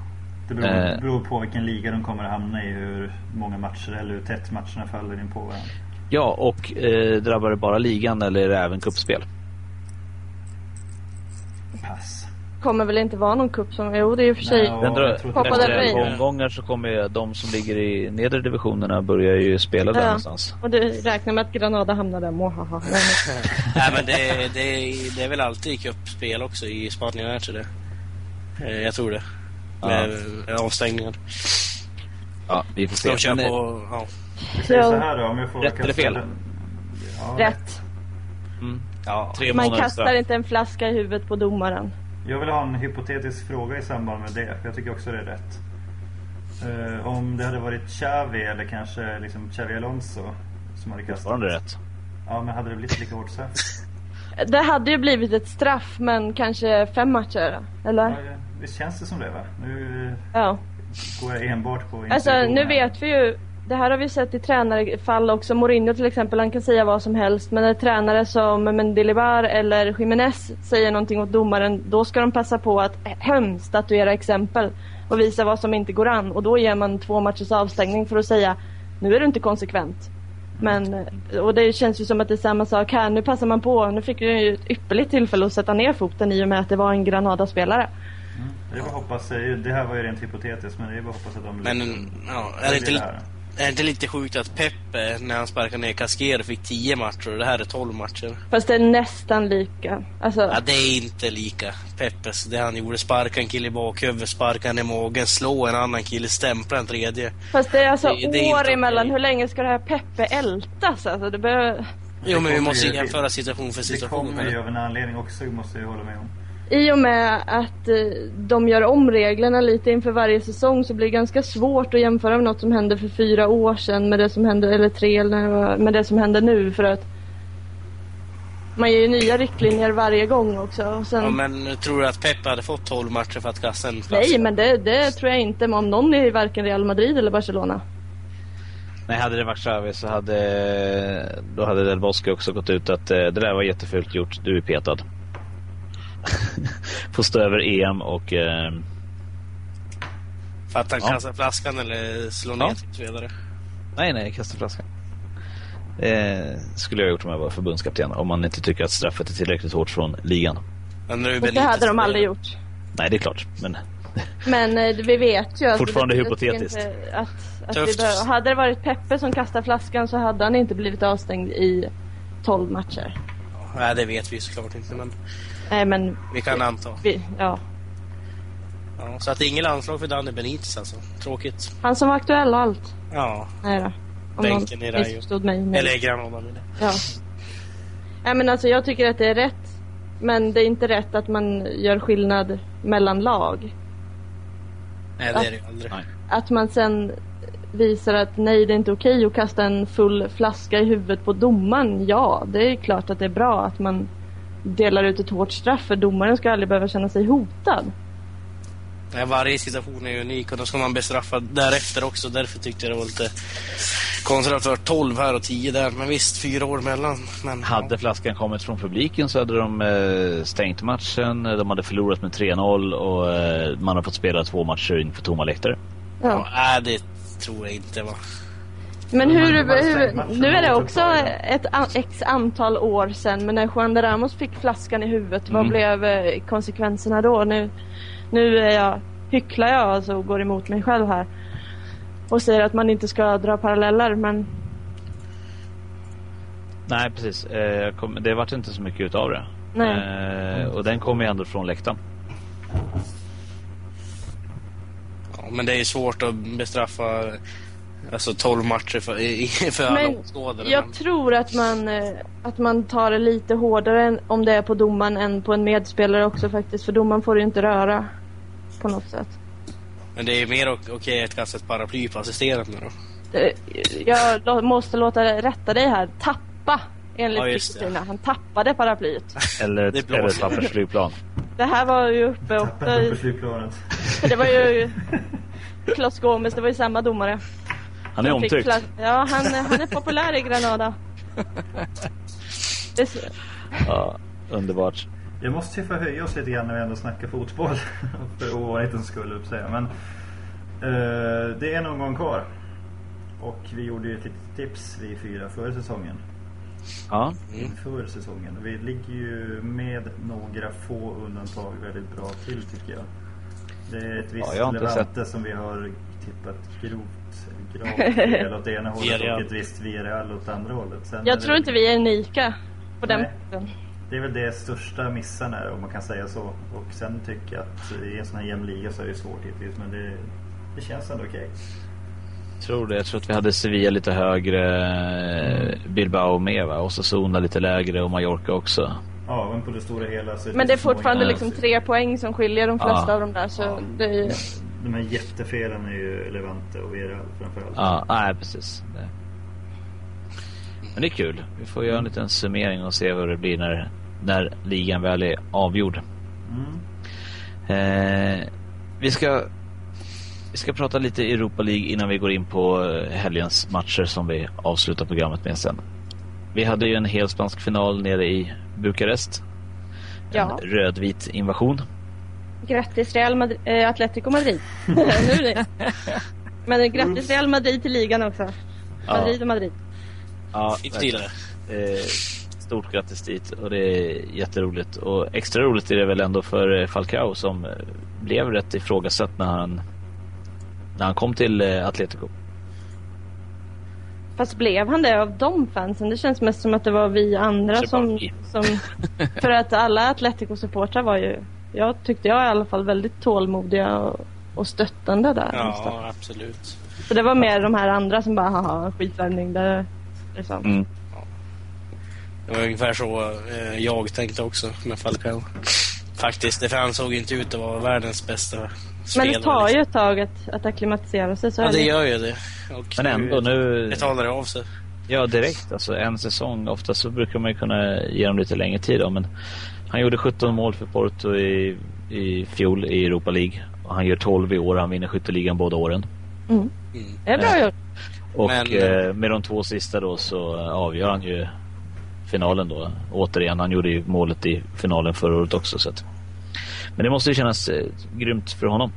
Det beror, Eh. beror på vilken liga de kommer att hamna i, hur många matcher eller hur tätt matcherna faller in på varandra. Ja, och eh, drabbar det bara ligan eller är det även cupspel? Pass. Kommer väl inte vara någon cup som... Jo, det är i och för sig... Den drar, efter del Rey. 11 omgångar så kommer ju de som ligger i nedre divisionerna börja ju spela där Ja. någonstans. Och du räknar med att Granada hamnar där. Mohaha. Nej, men- det, det, det är väl alltid cupspel också i Spanien, är det? Eh, Jag tror det. Med eh, avstängningar. Ja, vi får se. De kör Men, eh, på... Ja. Ja. så här då, om jag får Rätt eller fel? den- Ja, Rätt. mm, ja. tre Man kastar straff. inte en flaska i huvudet på domaren. Jag vill ha en hypotetisk fråga i samband med det, för jag tycker också det är rätt. Eh, om det hade varit Xavi eller kanske liksom Xavi Alonso som hade kastat. Fortfarande rätt. Ja, men hade det blivit lika hårt straff? Det hade ju blivit ett straff, men kanske fem matcher. Eller? ja, visst känns det som det va? Nu Ja. går jag enbart på Alltså nu vet vi ju, det här har vi sett i tränarfall också. Mourinho till exempel, han kan säga vad som helst. Men när tränare som Mendilibar eller Jiménez säger någonting åt domaren, då ska de passa på att hem statuera exempel och visa vad som inte går an. Och då ger man två matchers avstängning för att säga, nu är du inte konsekvent. Men, och det känns ju som att det är samma sak här. Nu passar man på, nu fick du ju ett ypperligt tillfälle att sätta ner foten i och med att det var en Granada-spelare. Det är bara att hoppas, det här var ju rent hypotetiskt men det är bara att hoppas att de Men ja, är det, inte, det. Är det inte lite sjukt att Pepe, när han sparkade ner Casquero, fick 10 matcher och det här är 12 matcher? Fast det är nästan lika. Alltså, Ja, det är inte lika. Peppes, det han gjorde, sparka en kille i bakhuvudet, sparka en i magen, slå en annan kille, stämpla en tredje. Fast det är alltså Det- det är år emellan. okej. Hur länge ska det här Peppe ältas? Alltså, det behöver... Jo, men vi måste ju- jämföra situation för Det situation. kommer ju av en anledning också, måste jag hålla med om. I och med att eh, de gör om reglerna lite inför varje säsong så blir det ganska svårt att jämföra med något som hände för fyra år sedan med det som hände, eller tre, eller med det som händer nu för att man ger ju nya riktlinjer varje gång också. Och sen, Ja, men tror du att Peppe hade fått 12 matcher för att kasta en flaska? Nej, men det, det tror jag inte om någon i varken Real Madrid eller Barcelona. Nej, hade det varit Xavi så hade då hade Del Bosque också gått ut att eh, det där var jättefult gjort, du är petad. Får stå över EM och eh, För att han Ja. kastar flaskan eller slår ner Ja. sin spelare? nej, nej, kasta flaskan. Eh, skulle jag gjort om jag var förbundskapten om man inte tycker att straffet är tillräckligt hårt från ligan. Men nu det hade de aldrig gjort. Nej, det är klart. Men Men eh, vi vet ju att... Fortfarande tycker hypotetiskt. Att, att behöver, hade det varit Peppe som kastade flaskan så hade han inte blivit avstängd i 12 matcher. Nej, det vet vi såklart inte, men Nej men, vi kan anta. vi, ja. Ja, så att det är inget landslag för Danny Benitez alltså. Tråkigt. Han som var aktuell och allt. Ja. Nej då. Om Bänken i Rayo. mig. Nej. Eller Granada med det. Ja. Nej men alltså jag tycker att det är rätt. Men det är inte rätt att man gör skillnad mellan lag. Nej, det är det ju aldrig. Att man sen visar att nej det är inte okej att kasta en full flaska i huvudet på domaren. Ja, det är klart att det är bra att man delar ut ett hårt straff för domaren ska aldrig behöva känna sig hotad. Nej, varje situation är unik och då ska man bestraffa därefter också. Därför tyckte jag det var lite konstigt att det var 12 här och 10 där. Men visst, fyra år mellan. Men, hade flaskan kommit från publiken så hade de eh, stängt matchen. De hade förlorat med 3-0 och eh, man har fått spela två matcher inför tomma läktare. Ja. Ja. Det tror jag inte va. Men hur, hur nu är det också ett x antal år sedan men när Juan de Ramos fick flaskan i huvudet, vad Mm. blev eh, konsekvenserna då? Nu, nu är jag, hycklar jag alltså och går emot mig själv här och säger att man inte ska dra paralleller men Nej, precis. Eh, det vart inte så mycket utav det. Nej. Eh, och den kom ju ändå från läktaren. Ja, men det är ju svårt att bestraffa alltså 12 matcher för, i- för alla Men åskådare. jag men- tror att man, eh, att man tar det lite hårdare än, om det är på domaren än på en medspelare också faktiskt. För domaren får ju inte röra på något sätt. Men det är mer ok- okej att kasta ett paraply på assisterande då. Det- Jag måste låta rätta dig här. Tappa, enligt Ja. Kristina. Han tappade paraplyet. Eller ett, eller ett pappersflygplan. Det här var ju uppe. För det var ju Klos Gomes, det var ju samma domare. Han är omtyckt. Ja, han, han är populär i Granada. Ja, underbart. Jag måste ju förhöja oss lite grann när vi ändå snackar fotboll. För ovanlighetens skull, upp säga. Men eh, det är någon gång kvar. Och vi gjorde ju ett litet tips vi fyra förra säsongen. Ja, Inför säsongen. Vi ligger ju med några få undantag väldigt bra till tycker jag. Det är ett visst Ja, Levante som vi har tippat grovt, gravt fel åt det ena hållet och ett visst Villarreal åt det andra hållet. Sen är Jag det- tror inte vi är unika på den Nej. punkten. Det är väl det största missen är om man kan säga så. Och sen tycker jag att i en sån här jämn liga så är det svårt hittills. Men det, det känns ändå okej. tror det. Jag tror att vi hade Sevilla lite högre, eh, Bilbao med va? Och så Zona lite lägre och Mallorca också. Ja, men på det stora hela så Men det är fortfarande liksom tre poäng som skiljer de flesta Ja. av de där. Så det är ju... De här jättefelen är ju Levante och Villarreal framförallt. Ja, nej precis. Det. Men det är kul. Vi får göra en liten summering och se vad det blir när, när ligan väl är avgjord. Mm. Eh, vi ska vi ska prata lite Europa League innan vi går in på eh, helgens matcher som vi avslutar programmet med sen. Vi hade ju en helspansk final nere i Bukarest. Ja. En rödvit invasion. Grattis Real Madrid, äh, Atletico Madrid. Men grattis Real Madrid till ligan också. Madrid och Madrid. Ja, det. Eh, stort grattis dit och det är jätteroligt. Och extra roligt är det väl ändå för eh, Falcao som blev rätt ifrågasatt när han, när han kom till Atletico. Fast blev han det av de fansen? Det känns mest som att det var vi andra bara som... som för att alla Atletico-supportrar var ju... Jag tyckte jag i alla fall väldigt tålmodiga och, och stöttande där. nästan. Ja, absolut. Så det var mer de här andra som bara, haha, skitvärmning. Det, liksom. Mm. Det var ungefär så eh, jag tänkte också med Falcao. Faktiskt, det han såg inte ut att vara världens bästa Men spelare. det tar ju liksom. ett tag att, att acklimatisera sig. Så Ja, är det det. gör ju det. Och Men ändå nu... Det talar det av sig. Ja, direkt. Alltså en säsong. Ofta så brukar man ju kunna ge dem lite längre tid då, men han gjorde 17 mål för Porto i, i fjol i Europa League. Och han gör 12 i år. Han vinner skytteligan båda åren. Mm. Mm. Det är bra gjort. Och Men- eh, med de två sista då så eh, avgör han ju finalen då. Återigen, han gjorde ju målet i finalen förra året också. Så att. Men det måste ju kännas eh, grymt för honom.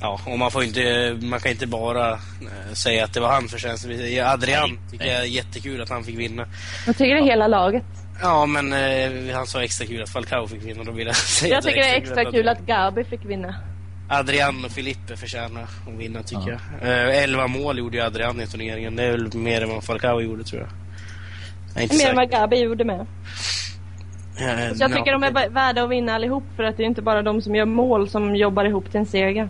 Ja, och man får inte, man kan inte bara eh, säga att det var han förtjänst. Adrian Nej, tycker nej. jag är jättekul att han fick vinna. Jag tycker det är hela laget. Ja, men eh, han sa extra kul att Falcao fick vinna. Då vill jag säga Jag tycker det är extra kul att Gabi fick vinna. Adrian och Filippe förtjänar att vinna tycker Ja. jag. Eh, 11 mål gjorde ju Adrian i turneringen. Det är väl mer än vad Falcao gjorde tror jag. Jag Mer än vad Gabi gjorde med. Eh, jag tycker ja. de är vä- värda att vinna allihop för att det är inte bara de som gör mål som jobbar ihop till en seger.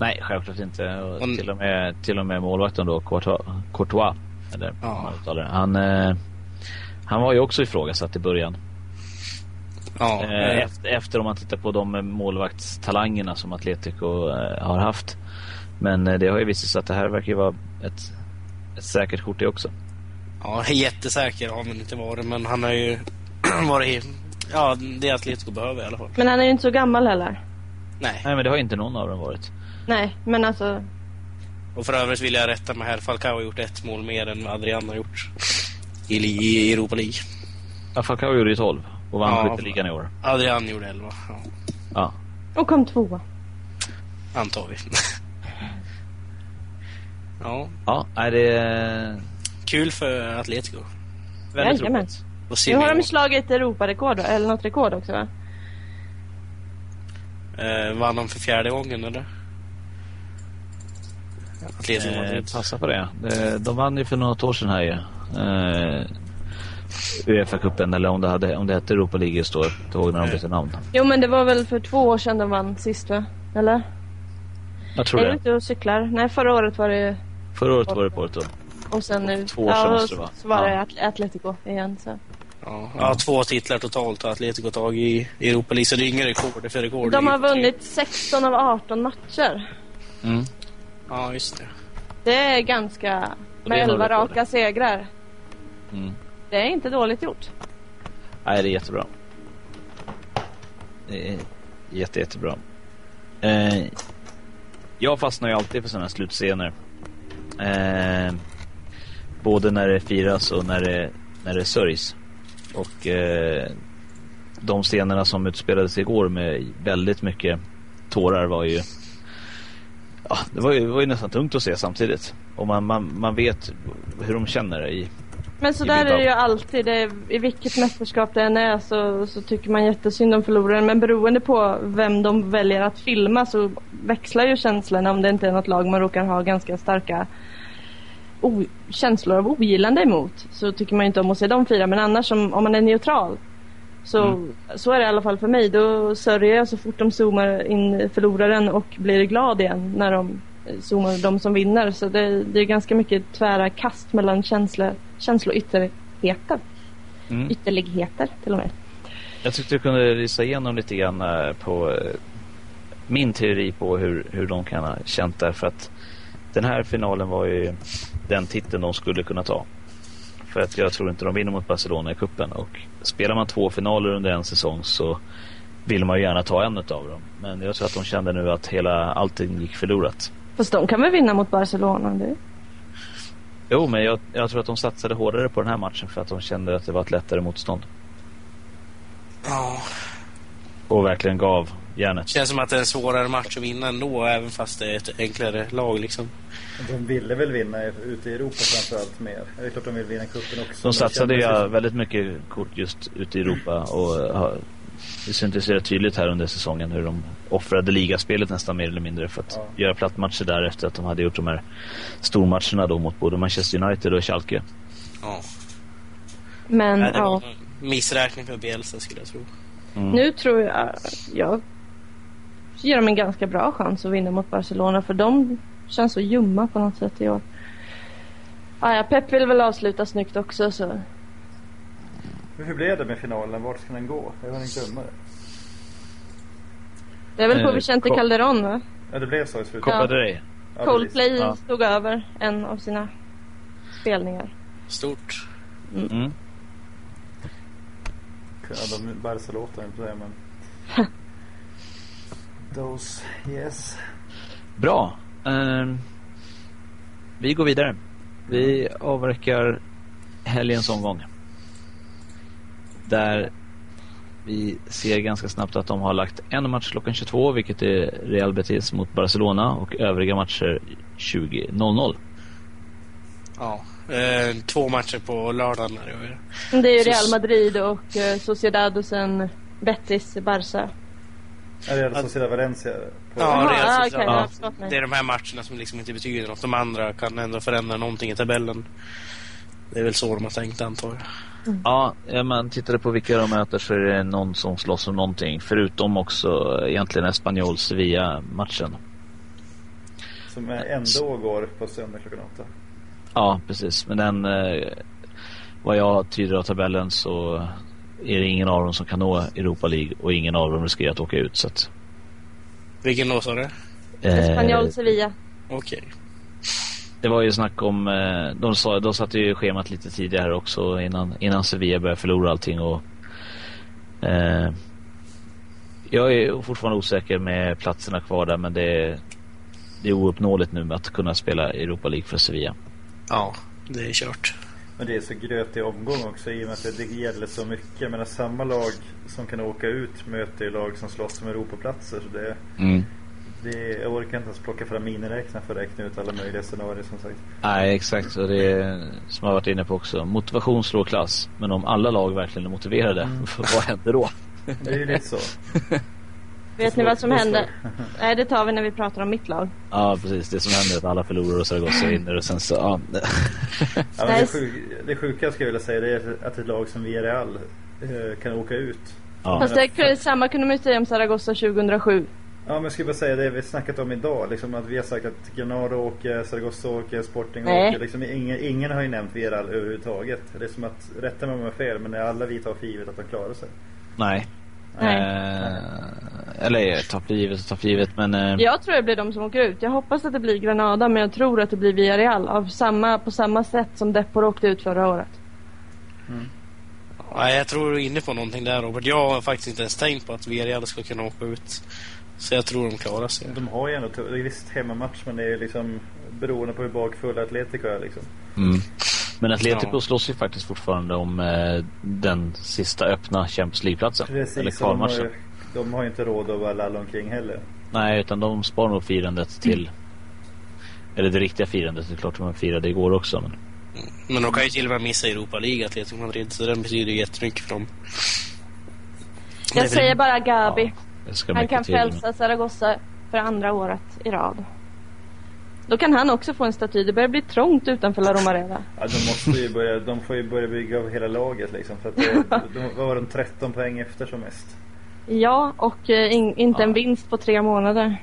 Nej, självklart inte. Och Och- till, och med, till och med målvakten då, Courtois. Courtois eller Ja. Han, eh, han var ju också ifrågasatt i början. Ja, Eh, eh, efter, efter om man tittar på de målvaktstalangerna som Atletico eh, har haft. Men eh, det har ju visat sig att det här verkar ju vara ett, ett säkert kort det också. ja, jättesäker har han inte varit, men han har ju varit... Ja, det Atletico behöver i alla fall. Men han är ju inte så gammal heller. Nej. Nej men det har inte någon av dem varit. Nej, men alltså. Och för övrigt vill jag rätta mig här. Falcao har gjort ett mål mer än vad Adrian har gjort. I, i Europa League. Ja, Falcao gjorde ju 12 och vann Ja. skytteligan i år. Adrian gjorde 11. Ja, Ja. Och kom tvåa. antar vi. ja, Ja, nej, det är kul för Atletico. väldigt Jajamän. roligt. Nu har de slagit Europarekord, eller något rekord också va? Eh, vann de för fjärde gången eller? Atletico Eh, Madrid. passa på det. det. De vann ju för något år sedan här ju. Eh, Uefa-cupen eller om det, hade, om det hette Europa League just då. Inte ihåg när de bytte namn. Jo men det var väl för två år sedan de vann sist va? Eller? Jag tror är du det. ute och cyklar? Nej förra året var det Förra året var det Porto. och sen nu. Två år sedan ja, måste det och vara. så var det Ja. At- Atletico igen så. Ja, ja, två titlar totalt har Atletico tagit i Europa League, så det är inga rekord. Det är för rekord. De har vunnit 16 av 18 matcher. Mm. Ja, just det. Det är ganska... Och Med det är nog 11 rekord. raka segrar. Mm. Det är inte dåligt gjort. Nej, det är jättebra. Det är jätte, jättebra. Eh, jag fastnar ju alltid för sådana här slutscener. Eh, både när det firas och när det, när det sörjs. Och eh, de scenerna som utspelades igår med väldigt mycket tårar var ju Ja, det var ju, det var ju nästan tungt att se samtidigt. Och man, man, man vet hur de känner i Men så där är det ju alltid. Det I vilket mästerskap det än är så, så tycker man jättesynd om förloraren. Men beroende på vem de väljer att filma så växlar ju känslorna om det inte är något lag man råkar ha ganska starka känslor av ogillande emot. Så tycker man ju inte om att se dem fira. Men annars om, om man är neutral så, så är det i alla fall för mig. Då sörjer jag så fort de zoomar in förloraren och blir glad igen när de zoomar de som vinner. Så det, det är ganska mycket tvära kast mellan känslo, känsloytterligheter. Mm. Ytterligheter till och med. Jag tyckte du kunde visa igenom lite grann eh, på eh, min teori på hur, hur de kan ha känt där. För att den här finalen var ju den titeln de skulle kunna ta. För att jag tror inte de vinner mot Barcelona i kuppen Och spelar man två finaler under en säsong så vill man ju gärna ta en av dem. Men jag tror att de kände nu att hela allting gick förlorat. Fast de kan väl vinna mot Barcelona? Det. Jo, men jag, jag tror att de satsade hårdare på den här matchen för att de kände att det var ett lättare motstånd. Ja. Och verkligen gav järnet. Känns som att det är en svårare match att vinna ändå, även fast det är ett enklare lag liksom. De ville väl vinna ute i Europa framförallt mer. Det är klart de vill vinna cupen också. De satsade ju ju- väldigt mycket kort just ute i Europa och har, det syntes rätt tydligt här under säsongen hur de offrade ligaspelet nästan mer eller mindre för att Ja. göra plattmatcher där efter att de hade gjort de här stormatcherna då mot både Manchester United och Schalke. Ja. Men ja, missräkning för Bielsa skulle jag tro. Mm. nu tror jag jag ger dem en ganska bra chans att vinna mot Barcelona för de känns så ljumma på något sätt i år. Ah, ja, Pep vill väl avsluta snyggt också så. Hur blev det med finalen? Vart ska den gå? Jag har inte glömma det. Det är väl på Eh, Vicente Calderón va? Ja, det blev så i slutet. Copa Ja. del Rey. Ja, Coldplay. Ja. stod över en av sina spelningar. Stort. Mm. Ja, de Barca-låtar inte det men... Those, yes. Bra. Ehm, vi går vidare. Vi avverkar helgens omgång. Där vi ser ganska snabbt att de har lagt en match klockan 22, vilket är Real Betis mot Barcelona och övriga matcher 20.00. Ja. Eh, två matcher på lördagen. Det är ju Real Madrid och eh, Sociedad och sen Betis, Barca. Ja, det är Sociedad Valencia. På... Ja, Real Sociedad. ja. Det är de här matcherna som liksom inte betyder något. De andra kan ändå förändra någonting i tabellen. Det är väl så de har tänkt antar jag. Ja, om man tittade på vilka de möter så är det någon som slåss om någonting. Förutom också egentligen Espanyol Sevilla-matchen. Som ändå går på söndag klockan åtta. Ja, precis. Men den, eh, vad jag tyder av tabellen så är det ingen av dem som kan nå Europa League och ingen av dem riskerar att åka ut. Så att, Vilken då sa du? eh, Espanyol, Sevilla. Okej. Det var ju snack om, eh, de, sa, de satte ju schemat lite tidigare också innan, innan Sevilla började förlora allting. Och, eh, jag är fortfarande osäker med platserna kvar där men det är, det är ouppnåeligt nu med att kunna spela Europa League för Sevilla. Ja, det är kört. Men det är så grötig omgång också i och med att det gäller så mycket. Men samma lag som kan åka ut möter ju lag som slåss om Europaplatser. Så det, Mm. Det, jag orkar inte ens plocka fram miniräknaren för att räkna ut alla möjliga scenarier som sagt. Nej, exakt. Och det är, som jag varit inne på också. Motivation slår klass. Men om alla lag verkligen är motiverade, vad händer då? Det är ju lite så. Vet ni vad som hände? Nej, det tar vi när vi pratar om mitt lag. Ja, precis. Det som händer är att alla förlorar och Zaragoza vinner och sen så... Ja. Ja, det, sjuk, det sjuka ska jag vilja säga det är att ett lag som Villarreal eh, kan åka ut. ja. Fast det, samma kunde man ju säga om Zaragoza 2007. Ja men jag skulle bara säga det vi snackat om idag. Liksom att vi har sagt att Granada åker, Zaragoza åker, Sporting Nej. åker. Liksom ingen, ingen har ju nämnt Villarreal överhuvudtaget. Det är som att, rätta mig om jag fel, men alla vi tar för givet att de klarar sig. Nej. Nej. Eh, eller ta för givet och ta för givet, men... Eh, Jag tror det blir de som åker ut. Jag hoppas att det blir Granada, men jag tror att det blir Villarreal. Av samma, på samma sätt som Depor åkte ut förra året. Nej, jag tror du är inne på någonting där Robert. Jag har faktiskt inte ens tänkt på att Villarreal ska kunna åka ut. Så jag tror de klarar sig. De har ju ändå, det är visst hemmamatch men det är liksom beroende på hur bakfulla Atletico är liksom. Mm. Men Atletico Ja. slåss ju faktiskt fortfarande om eh, den sista öppna Champions League-platsen. Eller Precis, och de har, ju, kvalmatchen. de har ju inte råd att bara lalla omkring heller. Nej, utan de sparar nog firandet till... Eller det riktiga firandet, det är klart de firade igår också. Men... Men de kan ju till och med missa Europa League, Atletico Madrid. Så den betyder ju jättemycket för dem. Jag säger bara Gabi. Ja, han kan frälsa Zaragoza för andra året i rad. Då kan han också få en staty. Det börjar bli trångt utanför La Romareda. Ja, de måste ju börja, de får ju börja bygga av hela laget liksom. För att det, de, vad var de 13 poäng efter som mest? Ja, och eh, in, inte en Ja. vinst på tre månader.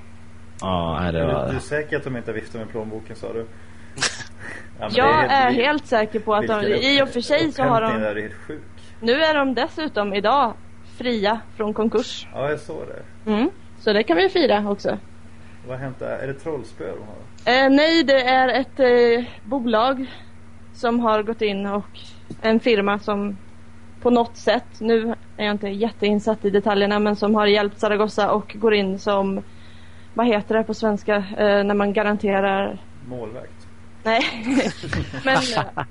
Ja, det Är du, var... du är säker att de inte har viftat med plånboken sa du? Ja, Jag är helt- helt säker på att de, i och för sig så har de, är helt sjuk. nu är de dessutom idag fria från konkurs. Ja, jag såg det. Mm. Så det kan vi fira också. Vad har hänt där? Är det trollspö de har? Eh, nej, det är ett eh, bolag som har gått in och en firma som på något sätt, nu är jag inte jätteinsatt i detaljerna, men som har hjälpt Zaragoza och går in som, vad heter det på svenska, eh, när man garanterar, Målvakt? nej, men eh,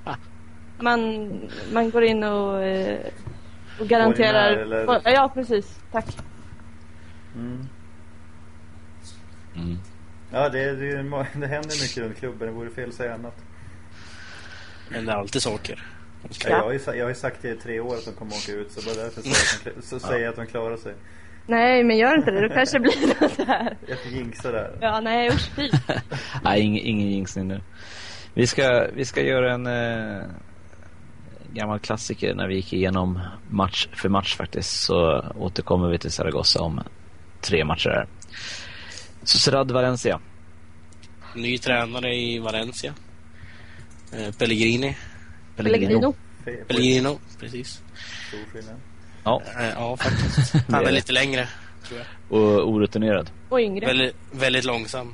man, man går in och, eh, och garanterar, eller- ja precis, tack. Mm. Mm. Ja, det, är- det, det händer mycket runt klubben. Det vore fel att säga annat. Men det är alltid saker. Ja. Jag, har ju, jag har ju sagt det i tre år att de kommer åka ut. Så bara därför säger jag att de, säger jag att de klarar sig. Nej, men gör inte det, då kanske det blir något där. Jag jinxar där. Ja, nej usch fy. Nej, ingen, ingen jinxning nu. Vi ska, vi ska göra en eh, gammal klassiker när vi gick igenom match för match faktiskt. Så återkommer vi till Zaragoza om tre matcher här. Sociedad Valencia. Ny tränare i Valencia. Eh, Pellegrini. Pellegrino. Pellegrino, precis. Stor skillnad. Ja, Eh, ja, faktiskt. Det Han är är lite längre, tror jag. och orutinerad. Och yngre. Väldigt, väldigt långsam.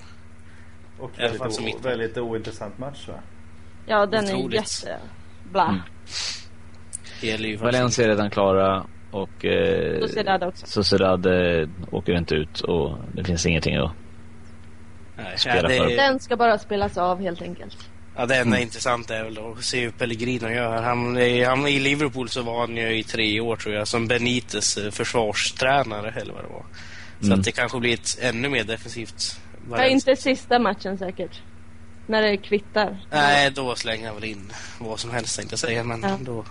Och väldigt, väldigt ointressant match va? Ja, den är Otroligt. jätte... Bla. Mm. Det gäller ju Valencia är redan klara och eh, Sociedad också. Sociedad eh, åker inte ut och det finns ingenting att... Nej, spela ja, det, för. Den ska bara spelas av helt enkelt. ja, det enda Mm. intressanta är väl att se hur Pellegrino gör. Han, är- han, I Liverpool så var han ju i tre år tror jag som Benites eh, försvarstränare eller vad det var. Så Mm. att det kanske blir ett ännu mer defensivt Ja, inte sista matchen säkert. När det kvittar. Nej, då slänger han väl in vad som helst tänkte jag säga. Men Ja. då...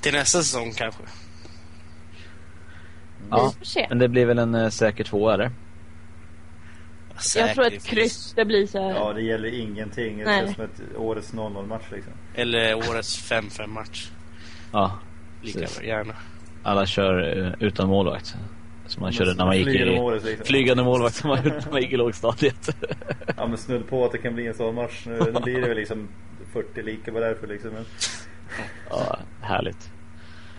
Till nästa säsong kanske. Ja, men det blir väl en eh, säker tvåa eller? Jag tror ett kryss det blir så här. Ja, det gäller ingenting. Det Nej. känns som ett årets 0-0 match liksom. Eller årets 5-5 match. Ja, Lika Precis. gärna. alla kör eh, utan målvakt. Som man körde när man gick Flygande i... målet, liksom. Flygande målvakt som man gjorde när man gick i lågstadiet. Ja men snudd på att det kan bli en sån match. Nu, nu blir det väl liksom 40 lika bara därför liksom. Men, ja, härligt.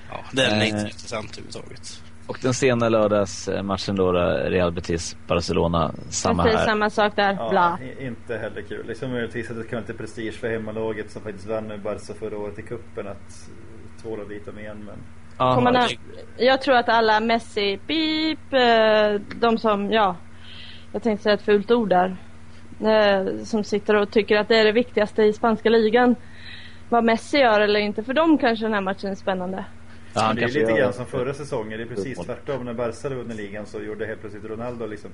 Ja, den är Eh. inte intressant överhuvudtaget. Och den sena lördagsmatchen då, Real Betis, Barcelona, samma Precis här. samma sak där. ja, Bla. inte heller kul. Liksom möjligtvis att det kan vara lite prestige för hemmalaget som faktiskt vann med Barca förra året i kuppen att eh, tvåla dit dem igen. Men Ja, ha, jag tror att alla Messi, beep, eh, de som, ja, jag tänkte säga ett fult ord där. eh, Som sitter och tycker att det är det viktigaste i spanska ligan. Vad Messi gör eller inte. För dem kanske den här matchen är spännande. ja, han det är lite grann som förra säsongen. Det är precis tvärtom. När Barca vunnit ligan så gjorde helt plötsligt Ronaldo liksom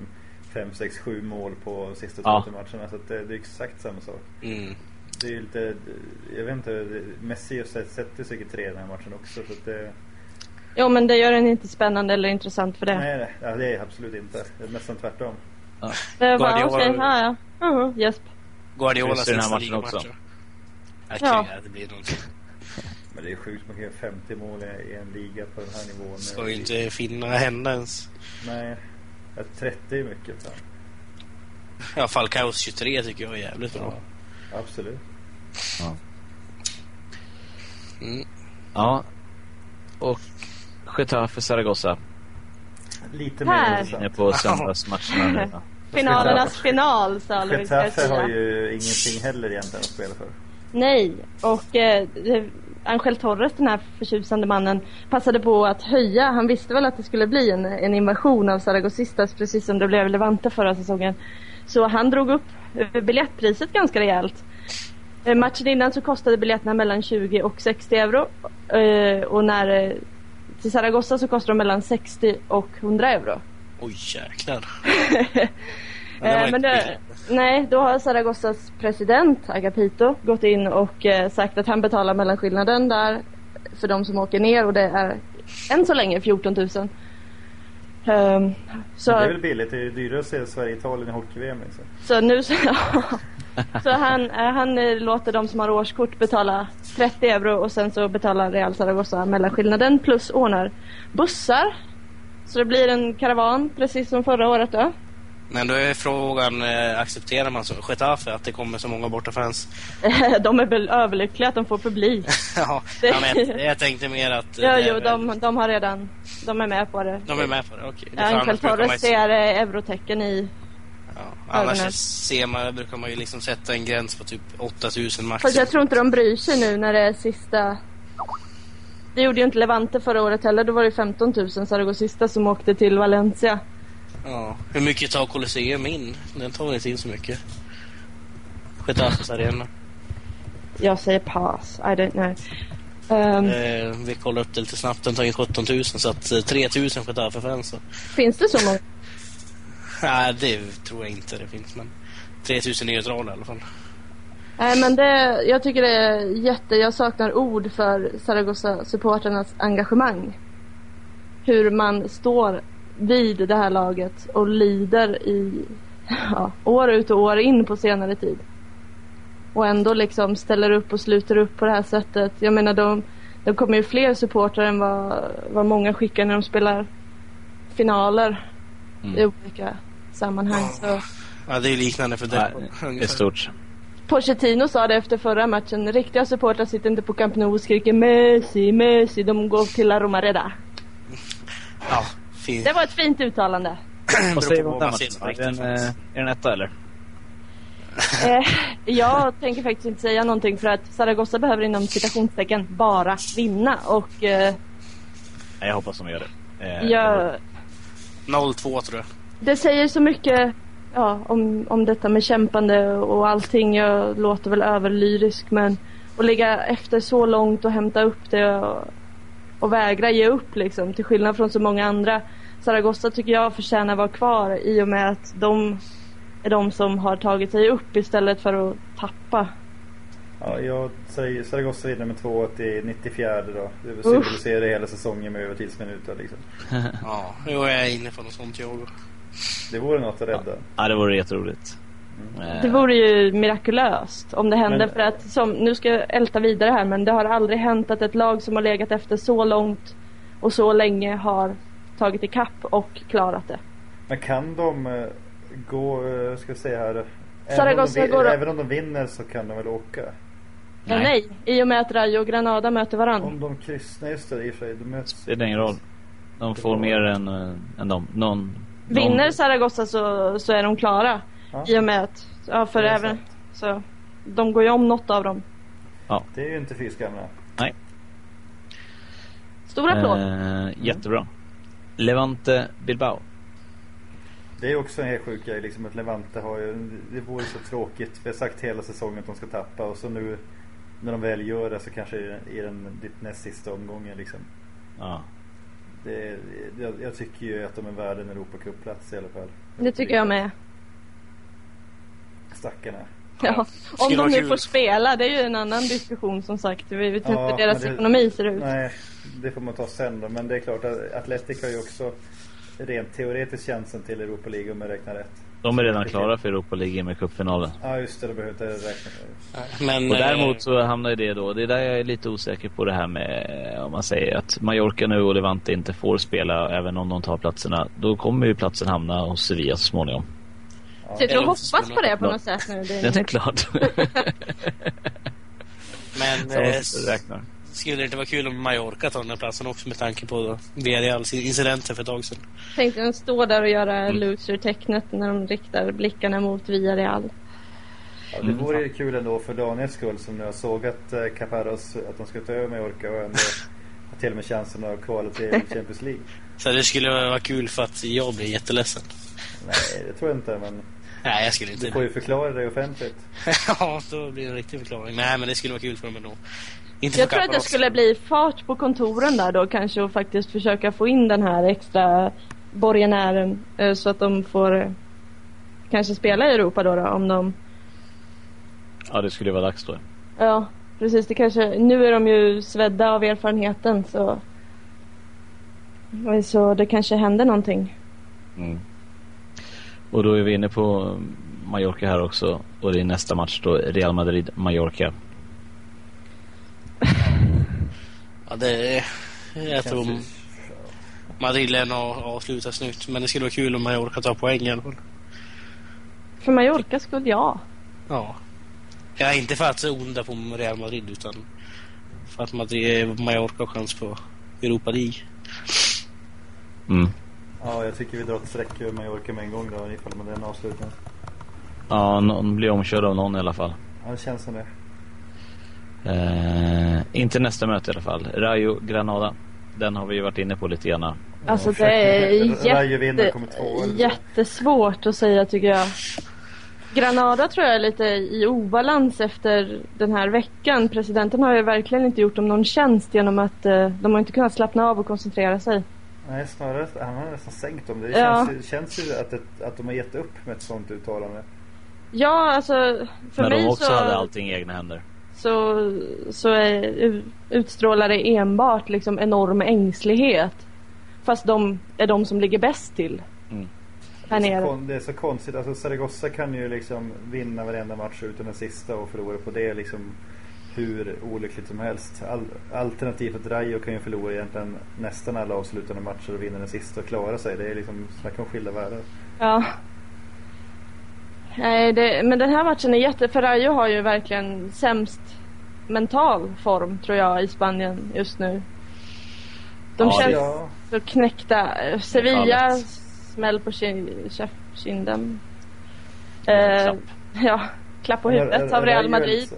5, 6, 7 mål på sista Ja. två matcherna. Så att det, det är exakt samma sak. Mm. Det är ju lite, jag vet inte, Messi har sett- sätter säkert tre i den här matchen också. Så att det, Jo men det gör den inte spännande eller intressant för det. nej, nej, ja, det är absolut inte. Det är nästan tvärtom. Ja. Det är bara Guardiola- okej, ja ja. Uh-huh, Jesp. Guardiolas sista matchen också. Jag Ja. det blir någonting. Men det är sjukt, man kan göra 50 mål i en liga på den här nivån. Ska ju inte finna hända ens. Nej, ja, 30 är mycket. Fan. Ja, Falcaos 23 tycker jag är jävligt bra. Absolut. Mm. Ja. Och Getafe Zaragoza. Lite Här. mer intressant. på söndagsmatcherna nu. Finalernas final sa Luis Getafe har ju ingenting heller egentligen att spela för. Nej, och eh, det, Angel Torres, den här förtjusande mannen, passade på att höja. Han visste väl att det skulle bli en, en invasion av Zaragocistas precis som det blev Levante förra säsongen. Så han drog upp eh, biljettpriset ganska rejält. Eh, Matchen innan så kostade biljetterna mellan 20 och 60 euro. Eh, Och när eh, till Zaragoza så kostar de mellan 60 och 100 euro. Oj, jäklar. Eh, inte men det, nej, då har Zaragozas president Agapito gått in och eh, sagt att han betalar mellanskillnaden där för de som åker ner och det är än så länge 14 000. Ehm, så, Det är väl billigt. Det är dyrare att se Sverige-Italien i hockey-VM liksom. så nu så, så han, eh, han eh, låter de som har årskort betala 30 euro och sen så betalar Real Zaragoza mellanskillnaden plus ordnar bussar. Så det blir en karavan precis som förra året då. Men då är frågan, eh, accepterar man så, Getafe att det kommer så många bortafans? De är väl överlyckliga att de får publik. ja, Det- ja, men jag, tänkte mer att... Ja, det är jo, väl- de, de har redan, de är med på det. De är med på det, okej. Ja, brukar man ju Torres se- ser eurotecken i. Ja, annars ögonen. ser man, brukar man ju liksom sätta en gräns på typ 8000 max. Fast jag tror inte de bryr sig nu när det är sista. Det gjorde ju inte Levante förra året heller. Då var det 15 000 Zaragozista som åkte till Valencia. Ja. Hur mycket tar Colosseum in? Den tar väl inte in så mycket. Getafes arena. Jag säger pass. I don't know. Ehm, Eh, vi kollar upp det lite snabbt. Den tar in 17 000 så att eh, 3 000 Getafe-fans. Finns det så många? Nej, det tror jag inte det finns. Men 3 000 neutrala i alla fall. Nej men det, jag tycker det är jätte, jag saknar ord för Zaragoza-supporternas engagemang. Hur man står vid det här laget och lider i ja, år ut och år in på senare tid. Och ändå liksom ställer upp och sluter upp på det här sättet. Jag menar de, de kommer ju fler supportrar än vad, vad många skickar när de spelar finaler i olika sammanhang. Så. Ja, det är liknande för det. det är stort. Pochettino sa det efter förra matchen. Riktiga supportrar sitter inte på Camp Nou och skriker Messi, Messi. De går till La Romareda. Ja, fint. Det var ett fint uttalande. Vad säger vi om den matchen? Är den, eh, är den etta eller? Eh, jag tänker faktiskt inte säga någonting för att Zaragoza behöver inom citationstecken bara vinna. Och eh, Nej, jag hoppas de gör det. Eh, jag, 0-2 tror jag. Det säger så mycket ja, om, om detta med kämpande och allting. Jag låter väl överlyrisk men att ligga efter så långt och hämta upp det och, och vägra ge upp liksom. Till skillnad från så många andra. Zaragoza tycker jag förtjänar vara kvar i och med att de är de som har tagit sig upp istället för att tappa. Ja, jag säger Zaragoza vinner med 2-1 i 94 då. Det Usch. symboliserar hela säsongen med övertidsminuter liksom. Ja, jag är inne på något sånt jag. Det vore något att rädda. Ja, det vore jätteroligt. Eh, Det vore ju mirakulöst om det hände Men- för att som, nu ska jag älta vidare här men det har aldrig hänt att ett lag som har legat efter så långt och så länge har tagit ikapp och klarat det. Men kan de eh, gå, eh, ska jag säga här. Även om, de, vi- går- även om de vinner så kan de väl åka? Nej. nej, i och med att Rayo och Granada möter varandra. Om de kryssar, just det, i och för sig. De möts. Det spelar ingen roll. De får mer än, eh, än de. Någon, Vinner Zaragoza så, så är de klara. Ja. I och med att, ja för även, sant. så de går ju om något av dem. Det är ju inte fy. Nej. Stor applåd. Eh, jättebra. Levante Bilbao. Det är också en helt sjuk grej liksom att Levante har ju, det vore så tråkigt. Vi har sagt hela säsongen att de ska tappa och så nu när de väl gör det så kanske i den, i den näst sista omgången liksom. Ja. Det, jag, jag tycker ju att de är värda en Europacup-plats i alla fall. Det tycker jag med. Stackarna. Ja, om de nu får spela, det är ju en annan diskussion som sagt. Vi vet inte Ja, hur deras det- ekonomi ser ut. Nej, det får man ta sen då. Men det är klart att Atletic har ju också rent teoretiskt chansen till Europa League om jag räknar rätt. De är redan klara för Europa League med cupfinalen. Ja just det, det behöver inte räkna för. Men, Och eh, däremot så hamnar ju det då, det är där jag är lite osäker på det här med om man säger att Mallorca nu och Levante inte får spela även om de tar platserna. Då kommer ju platsen hamna hos Sevilla så småningom. Så jag hoppas på det på Ja. något sätt nu. Det Det är klart. Men Så eh. Skulle det inte vara kul om Mallorca tar den här platsen också med tanke på Villarreals incidenter för ett tag sedan? tänkte de stå där och göra Mm. loser-tecknet när de riktar blickarna mot Villarreal. Ja, det vore ju kul ändå för Daniels skull som nu har sågat eh, Caparros att de ska ta över Mallorca och ändå har till och med chansen att kvala till Champions League. Så det skulle vara kul för att jag blir jätteledsen. Nej, det tror jag inte men Nej, jag skulle inte. du får ju förklara dig offentligt. ja, då blir det en riktig förklaring. Nej, men det skulle vara kul för dem ändå. Inte Jag tror att det Caparros. skulle bli fart på kontoren där då kanske och faktiskt försöka få in den här extra borgenären eh, så att de får eh, kanske spela i Europa då, då om de Ja, det skulle vara dags då. Ja, precis. Det kanske, nu är de ju svedda av erfarenheten så så det kanske händer någonting. Mm. Och då är vi inne på Mallorca här också. Och det är nästa match då, Real Madrid-Mallorca. Ja, det är... Jag tror Känns ju- Madrid lär nog avsluta snyggt. Men det skulle vara kul om Mallorca tar poäng i alla fall. För Mallorca skulle jag. Ja. Ja, inte för att onda på Real Madrid utan för att Madrid, Mallorca har chans på Europa League. Mm. Ja, jag tycker vi drar ett streck över Mallorca med en gång då ifall med den avslutningen. Ja, någon blir omkörd av någon i alla fall. Ja, det känns som det. Eh, inte nästa möte i alla fall. Rayo Granada. Den har vi ju varit inne på lite grann. Alltså det är jätte, så. jättesvårt att säga tycker jag. Granada tror jag är lite i obalans efter den här veckan. Presidenten har ju verkligen inte gjort dem någon tjänst genom att eh, de har inte kunnat slappna av och koncentrera sig. Nej, snarare han har nästan sänkt dem. Det Ja. känns, ju- känns ju att, det, att de har gett upp med ett sånt uttalande. Ja, alltså för När mig de också så... hade allting i egna händer. Så, så är, utstrålar det enbart liksom enorm ängslighet. Fast de är de som ligger bäst till. Mm. Här Det är, så nere. kon, det är så konstigt. Alltså Zaragoza kan ju liksom vinna varenda match utan den sista och förlora på det liksom hur olyckligt som helst. All, alternativt att Rayo kan ju förlora egentligen nästan alla avslutande matcher och vinna den sista och klara sig. Det är liksom, snacka om skilda världar. Ja. Nej, det, men den här matchen är jätte... För Rayo har ju verkligen sämst mental form tror jag i Spanien just nu. De Ja, känns Ja, så knäckta. Sevilla smäll på kin, kinden. Ja, Eh, klapp. ja, klapp på huvudet av Real Madrid.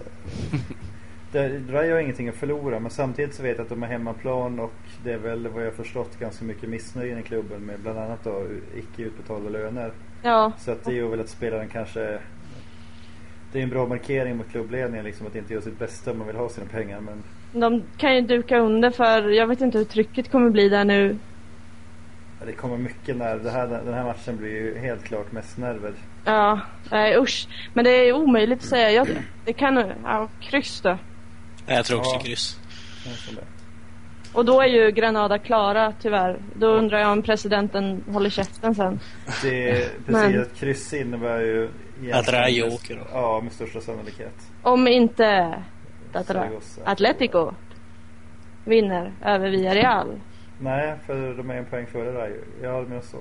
Rayo har ingenting att förlora men samtidigt så vet jag att de har hemmaplan och det är väl vad jag förstått ganska mycket missnöje i klubben med bland annat då icke utbetalda löner. Ja, Så att det är väl att spelaren kanske Det är en bra markering mot klubbledningen liksom att inte göra sitt bästa om man vill ha sina pengar men de kan ju duka under för jag vet inte hur trycket kommer bli där nu. ja, det kommer mycket när det här, den här matchen blir ju helt klart mest nerver. Ja, nej usch. Men det är omöjligt att säga. Jag, det kan... Ja, kryss då. Jag tror också Ja. kryss. Det. Och då är ju Granada klara tyvärr. Då undrar jag om presidenten håller käften sen. Det är Men- precis att kryss innebär ju Att Rayo åker då. Ja, med största sannolikhet. Om inte Tatara. Atletico vinner över Villarreal. Nej, för de är en poäng före Rayo. Ja, men så.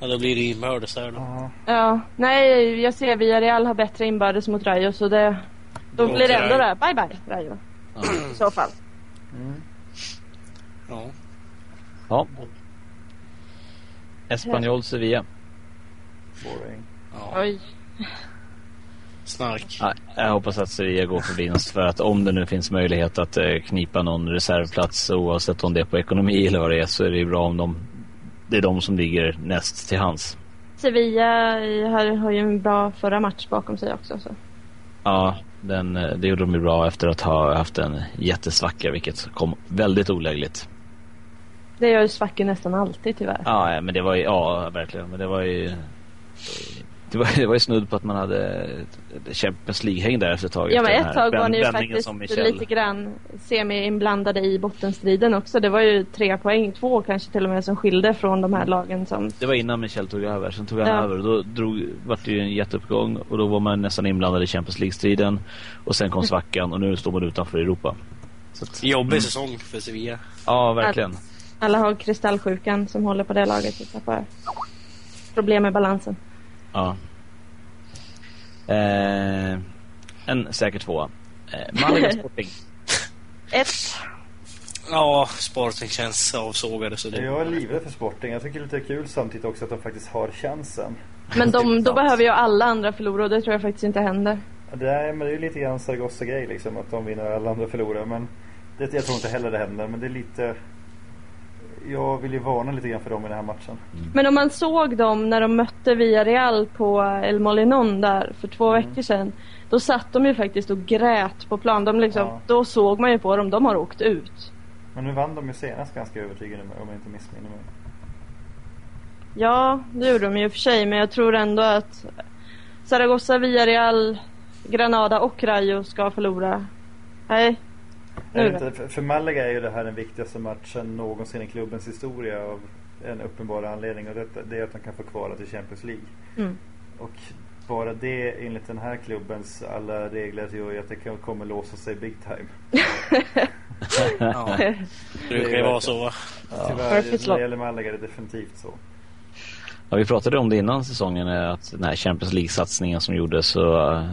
Ja, då blir det inbördes där då. Ja. Ja, nej jag ser Villarreal har bättre inbördes mot Rayo så det... Då Då blir det ändå där. Bye bye Rayo. Ja. I så fall. Mm. Ja. ja. Espanyol Sevilla. Boring. ja. Oj. Snark. Jag hoppas att Sevilla går för vinst för att om det nu finns möjlighet att eh, knipa någon reservplats oavsett om det är på ekonomi eller vad det är så är det ju bra om de det är de som ligger näst till hands. Sevilla har, har ju en bra förra match bakom sig också. Så. Ja, den, eh, det gjorde de ju bra efter att ha haft en jättesvacka vilket kom väldigt olägligt. Det gör ju svackor nästan alltid tyvärr. Ja, men det var ju, ja verkligen, men det var ju det var, det var ju snudd på att man hade Champions League-häng där efter ett tag. Ja men ett tag var ni ju faktiskt lite grann semi-inblandade i bottenstriden också. Det var ju tre poäng, två kanske till och med, som skilde från de här lagen som... Det var innan Michel tog över. Sen tog han Ja. över och då drog, vart det ju en jätteuppgång och då var man nästan inblandad i Champions League-striden. Och sen kom svackan och nu står man utanför Europa. Så att, Jobbig säsong för Sevilla. ja, verkligen. Alla har kristallsjukan som håller på det laget. Problem med balansen. Ja. Eh, en säker tvåa. Eh, Malaga Sporting. Ett. Ja, Sporting känns avsågade så det... Jag är livrädd för Sporting. Jag tycker det är lite kul samtidigt också att de faktiskt har chansen. Men de, då Sant. behöver ju alla andra förlora och det tror jag faktiskt inte händer. Det är, men det är ju lite grann Zaragoza-grej liksom. Att de vinner och alla andra förlorar. Men det, jag tror inte heller det händer. Men det är lite... Jag vill ju varna lite grann för dem i den här matchen. Men om man såg dem när de mötte Villarreal på El Molinon där för två Mm. veckor sedan. Då satt de ju faktiskt och grät på plan. De liksom, Ja. Då såg man ju på dem, de har åkt ut. Men nu vann de ju senast ganska övertygande om jag inte missminner mig. Ja, det gjorde de ju för sig. Men jag tror ändå att Zaragoza, Villarreal, Granada och Rayo ska förlora. Nej. Är inte, för- Malaga är ju det här den viktigaste matchen någonsin i klubbens historia av en uppenbar anledning och detta, det är att de kan få kvala till Champions League. Mm. Och bara det enligt den här klubbens alla regler gör ju att det kan- kommer låsa sig big time. Ja, det brukar ju vara så. Tyvärr, när det gäller Malaga är det definitivt så. Ja, vi pratade om det innan säsongen, att den här Champions League-satsningen som gjordes så eh,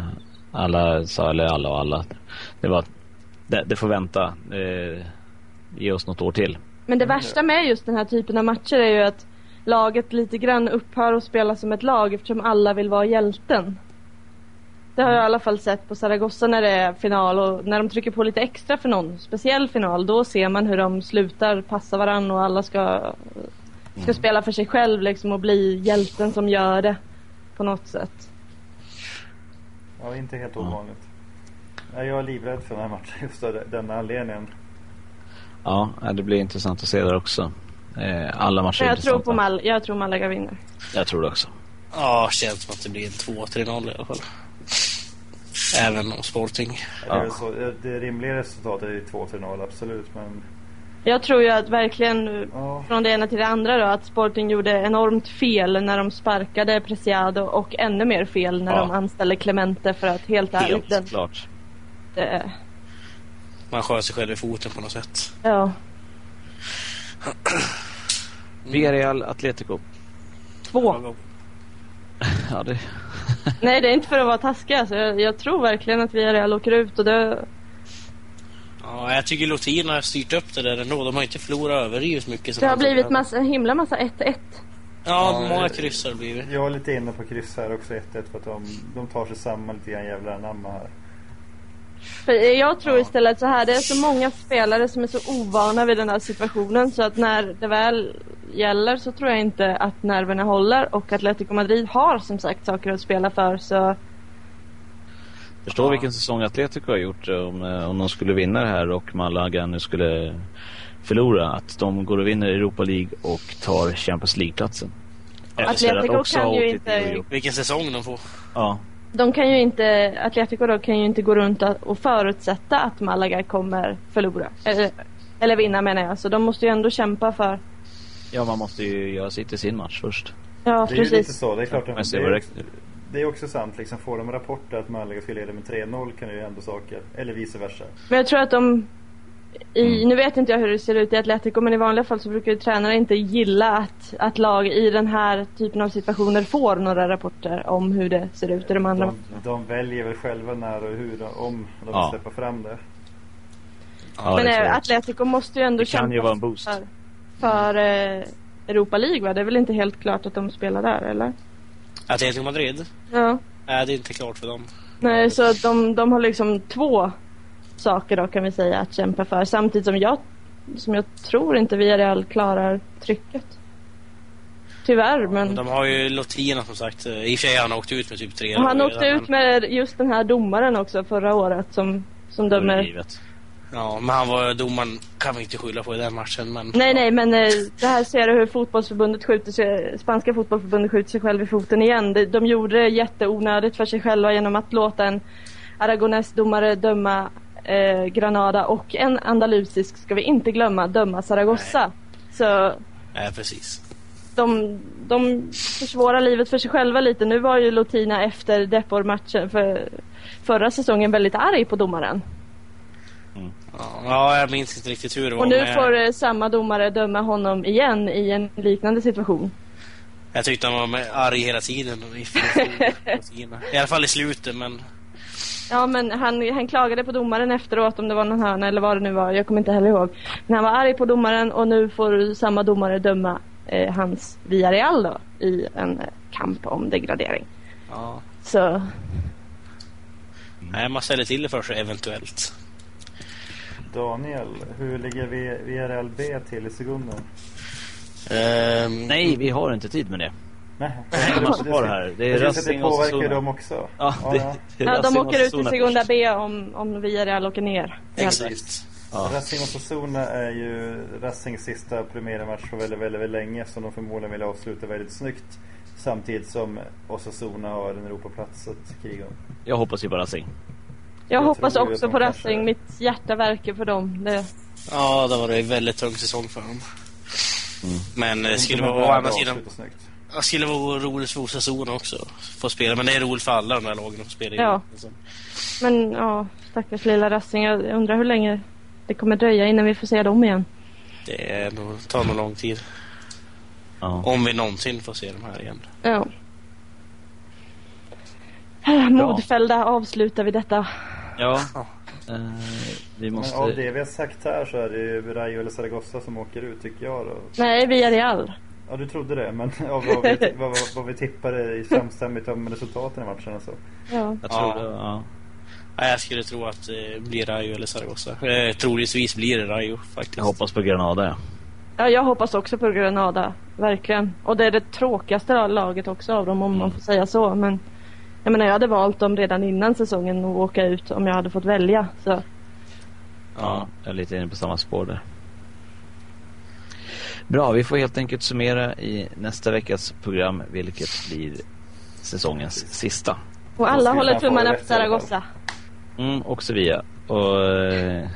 alla sa, eller alla och alla, det var att det, det får vänta. Eh, ge oss något år till. Men det värsta med just den här typen av matcher är ju att laget lite grann upphör att spela som ett lag eftersom alla vill vara hjälten. Det har jag i alla fall sett på Zaragoza när det är final och när de trycker på lite extra för någon speciell final då ser man hur de slutar passa varann och alla ska, ska spela för sig själv liksom och bli hjälten som gör det på något sätt. Ja, inte helt ovanligt. Jag är livrädd för den här matchen just av denna anledningen. Ja, det blir intressant att se där också. Eh, alla matcher Men är jag tror på. Mal jag tror Malaga vinner. Jag tror det också. Ja, känns som att det blir en 2-3-0 i alla fall. Även om Sporting. Det, är Ja. så, det rimliga resultatet är ju 2-3-0 absolut men Jag tror ju att verkligen ja, från det ena till det andra då att Sporting gjorde enormt fel när de sparkade Preciado och ännu mer fel när Ja. de anställde Clemente för att helt ärligt Helt den, klart. Det, Man skär sig själv i foten på något sätt. ja, Villarreal Atletico. två. Ja, det... Nej det är inte för att vara taskig alltså. jag, jag tror verkligen att Villarreal åker ut och det, Ja, jag tycker Lotin har styrt upp det där ändå. De har inte förlorat överdrivet mycket. som det har blivit massa, en himla massa 1-1. Ja, Ja, många kryss har det blivit. jag är lite inne på kryss här också 1-1 för att de, de tar sig samman lite grann jävlar anamma här. För jag tror istället så här, det är så många spelare som är så ovana vid den här situationen så att när det väl gäller så tror jag inte att nerverna håller och Atletico Madrid har som sagt saker att spela för så Förstår Ja. vilken säsong Atletico har gjort eh, om, eh, om de skulle vinna det här och Malaga nu skulle förlora. Att de går och vinner Europa League och tar Champions League-platsen. Atletico också kan ju inte-. Vilken säsong de får. Ja, De kan ju inte, Atletico då kan ju inte gå runt och förutsätta att Malaga kommer förlora. Eller, eller vinna menar jag. Så de måste ju ändå kämpa för, ja, man måste ju göra sitt i sin match först. ja Det är ju lite så, det är klart. Det, se det, det- är också sant liksom. Får de rapporter att Malaga ska leda med 3-0 kan det ju hända saker. Eller vice versa. Men jag tror att de, i, nu vet inte jag hur det ser ut i Atletico men i vanliga fall så brukar ju tränare inte gilla att, att lag i den här typen av situationer får några rapporter om hur det ser ut i de andra De, de väljer väl själva när och hur, de- om de vill Ja. släppa fram det. Ja, Men det eh. Atletico måste ju ändå Det kämpa ju vara en boost. för, för eh, Europa League va? Det är väl inte helt klart att de spelar där eller? Atletico Madrid? Ja. Nej, det är inte klart för dem. Nej, så att de, de har liksom två saker då kan vi säga att kämpa för. Samtidigt som jag, som jag tror inte Villarreal klarar trycket. Tyvärr, men De har ju Lotina som sagt. I och för sig har han åkt ut med typ tre och han åkte ut med just den här domaren också förra året som, som dömer. Ja, men han var domaren kan vi inte skylla på i den matchen. Men, Nej, nej, men eh, det här ser du hur fotbollsförbundet skjuter sig, spanska fotbollsförbundet skjuter sig själv i foten igen. De, de gjorde det jätteonödigt för sig själva genom att låta en Aragonés-domare döma eh, Granada och en andalusisk, ska vi inte glömma, döma Zaragoza. Så Nej, precis. de, de försvårar livet för sig själva lite. Nu var ju Lotina efter Depor-matchen för förra säsongen väldigt arg på domaren. Ja, Ja, jag minns inte riktigt hur det var. Och nu men får eh, samma domare döma honom igen i en liknande situation. Jag tyckte han var arg hela tiden. I alla fall i slutet, men... Ja men han, han klagade på domaren efteråt om det var någon hörna eller vad det nu var. Jag kommer inte heller ihåg. Men han var arg på domaren och nu får samma domare döma eh, hans Villarreal då i en eh, kamp om degradering. Ja. Så Nej, man ställer till det för sig eventuellt. Daniel, hur ligger VRLB till i sekunden? Ehm, Nej, vi har inte tid med det. Nej, Det måste vara det här. Det är det, det, det Racing och påverkar ju Osasuna. dem också. Ja, det, det Ja, de Racing och åker ut i Osasuna Segunda. B om, om Villarreal åker ner. exakt. Ja. Racing Osasuna är ju Racings sista premiärmatch på väldigt, väldigt, väldigt länge som de förmodligen vill avsluta väldigt snyggt. Samtidigt som Osasuna har en Europaplats att kriga om. Jag hoppas ju på Racing. Jag Jag hoppas också på de kanske- Racing. Mitt hjärta verkar för dem. Det, Ja, det var det en väldigt tung säsong för dem. Men det skulle De är vara å andra sidan... snyggt. Det skulle vara roligt för Osasuna också. Få spela, men det är roligt för alla de här lagen att få spela. Ja. Liksom. men ja, stackars lilla Racing. Jag undrar hur länge det kommer dröja innan vi får se dem igen. Det är nog, tar nog lång tid. Ja. Om vi någonsin får se dem här igen. Ja. Modfällda avslutar vi detta. Ja. Ja. Eh, vi Men måste... av det vi har sagt här så är det ju Rayo eller Zaragoza som åker ut tycker jag då. Nej, Villarreal. Ja du trodde det men av vad vi, vad, vad, vad vi tippade i samstämmigt om resultaten i matchen alltså. Ja. Jag tror Ja. det, ja. Jag skulle tro att det blir Rayo eller Zaragoza. Eh, troligtvis blir det Rayo faktiskt. Jag hoppas på Granada, ja. ja, jag hoppas också på Granada. Verkligen. Och det är det tråkigaste laget också av dem om man får säga så. Men jag menar, jag hade valt dem redan innan säsongen att åka ut om jag hade fått välja. Så Ja, jag är lite inne på samma spår där. Bra, vi får helt enkelt summera i nästa veckas program vilket blir säsongens sista. Och alla håller tummarna fall. Zaragoza. Mm, och Sevilla. Och, eh,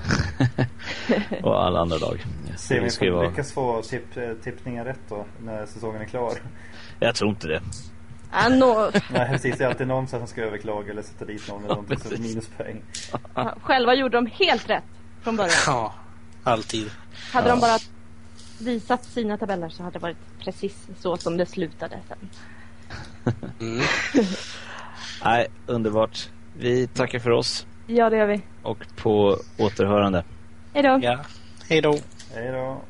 och alla andra lag. Se om vi får vara... lyckas få tipp, tippningar rätt då när säsongen är klar. Jag tror inte det. Nå- Nej precis, det är alltid någon som ska överklaga eller sätta dit någon eller någonting så precis. minuspoäng. själva gjorde de helt rätt från början. Ja, alltid. Hade Ja. de bara visat sina tabeller så hade det varit precis så som det slutade sen. Mm. Nej, underbart. Vi tackar för oss Ja, det gör vi. och på återhörande. Hej då. Ja, hej då. Hej då.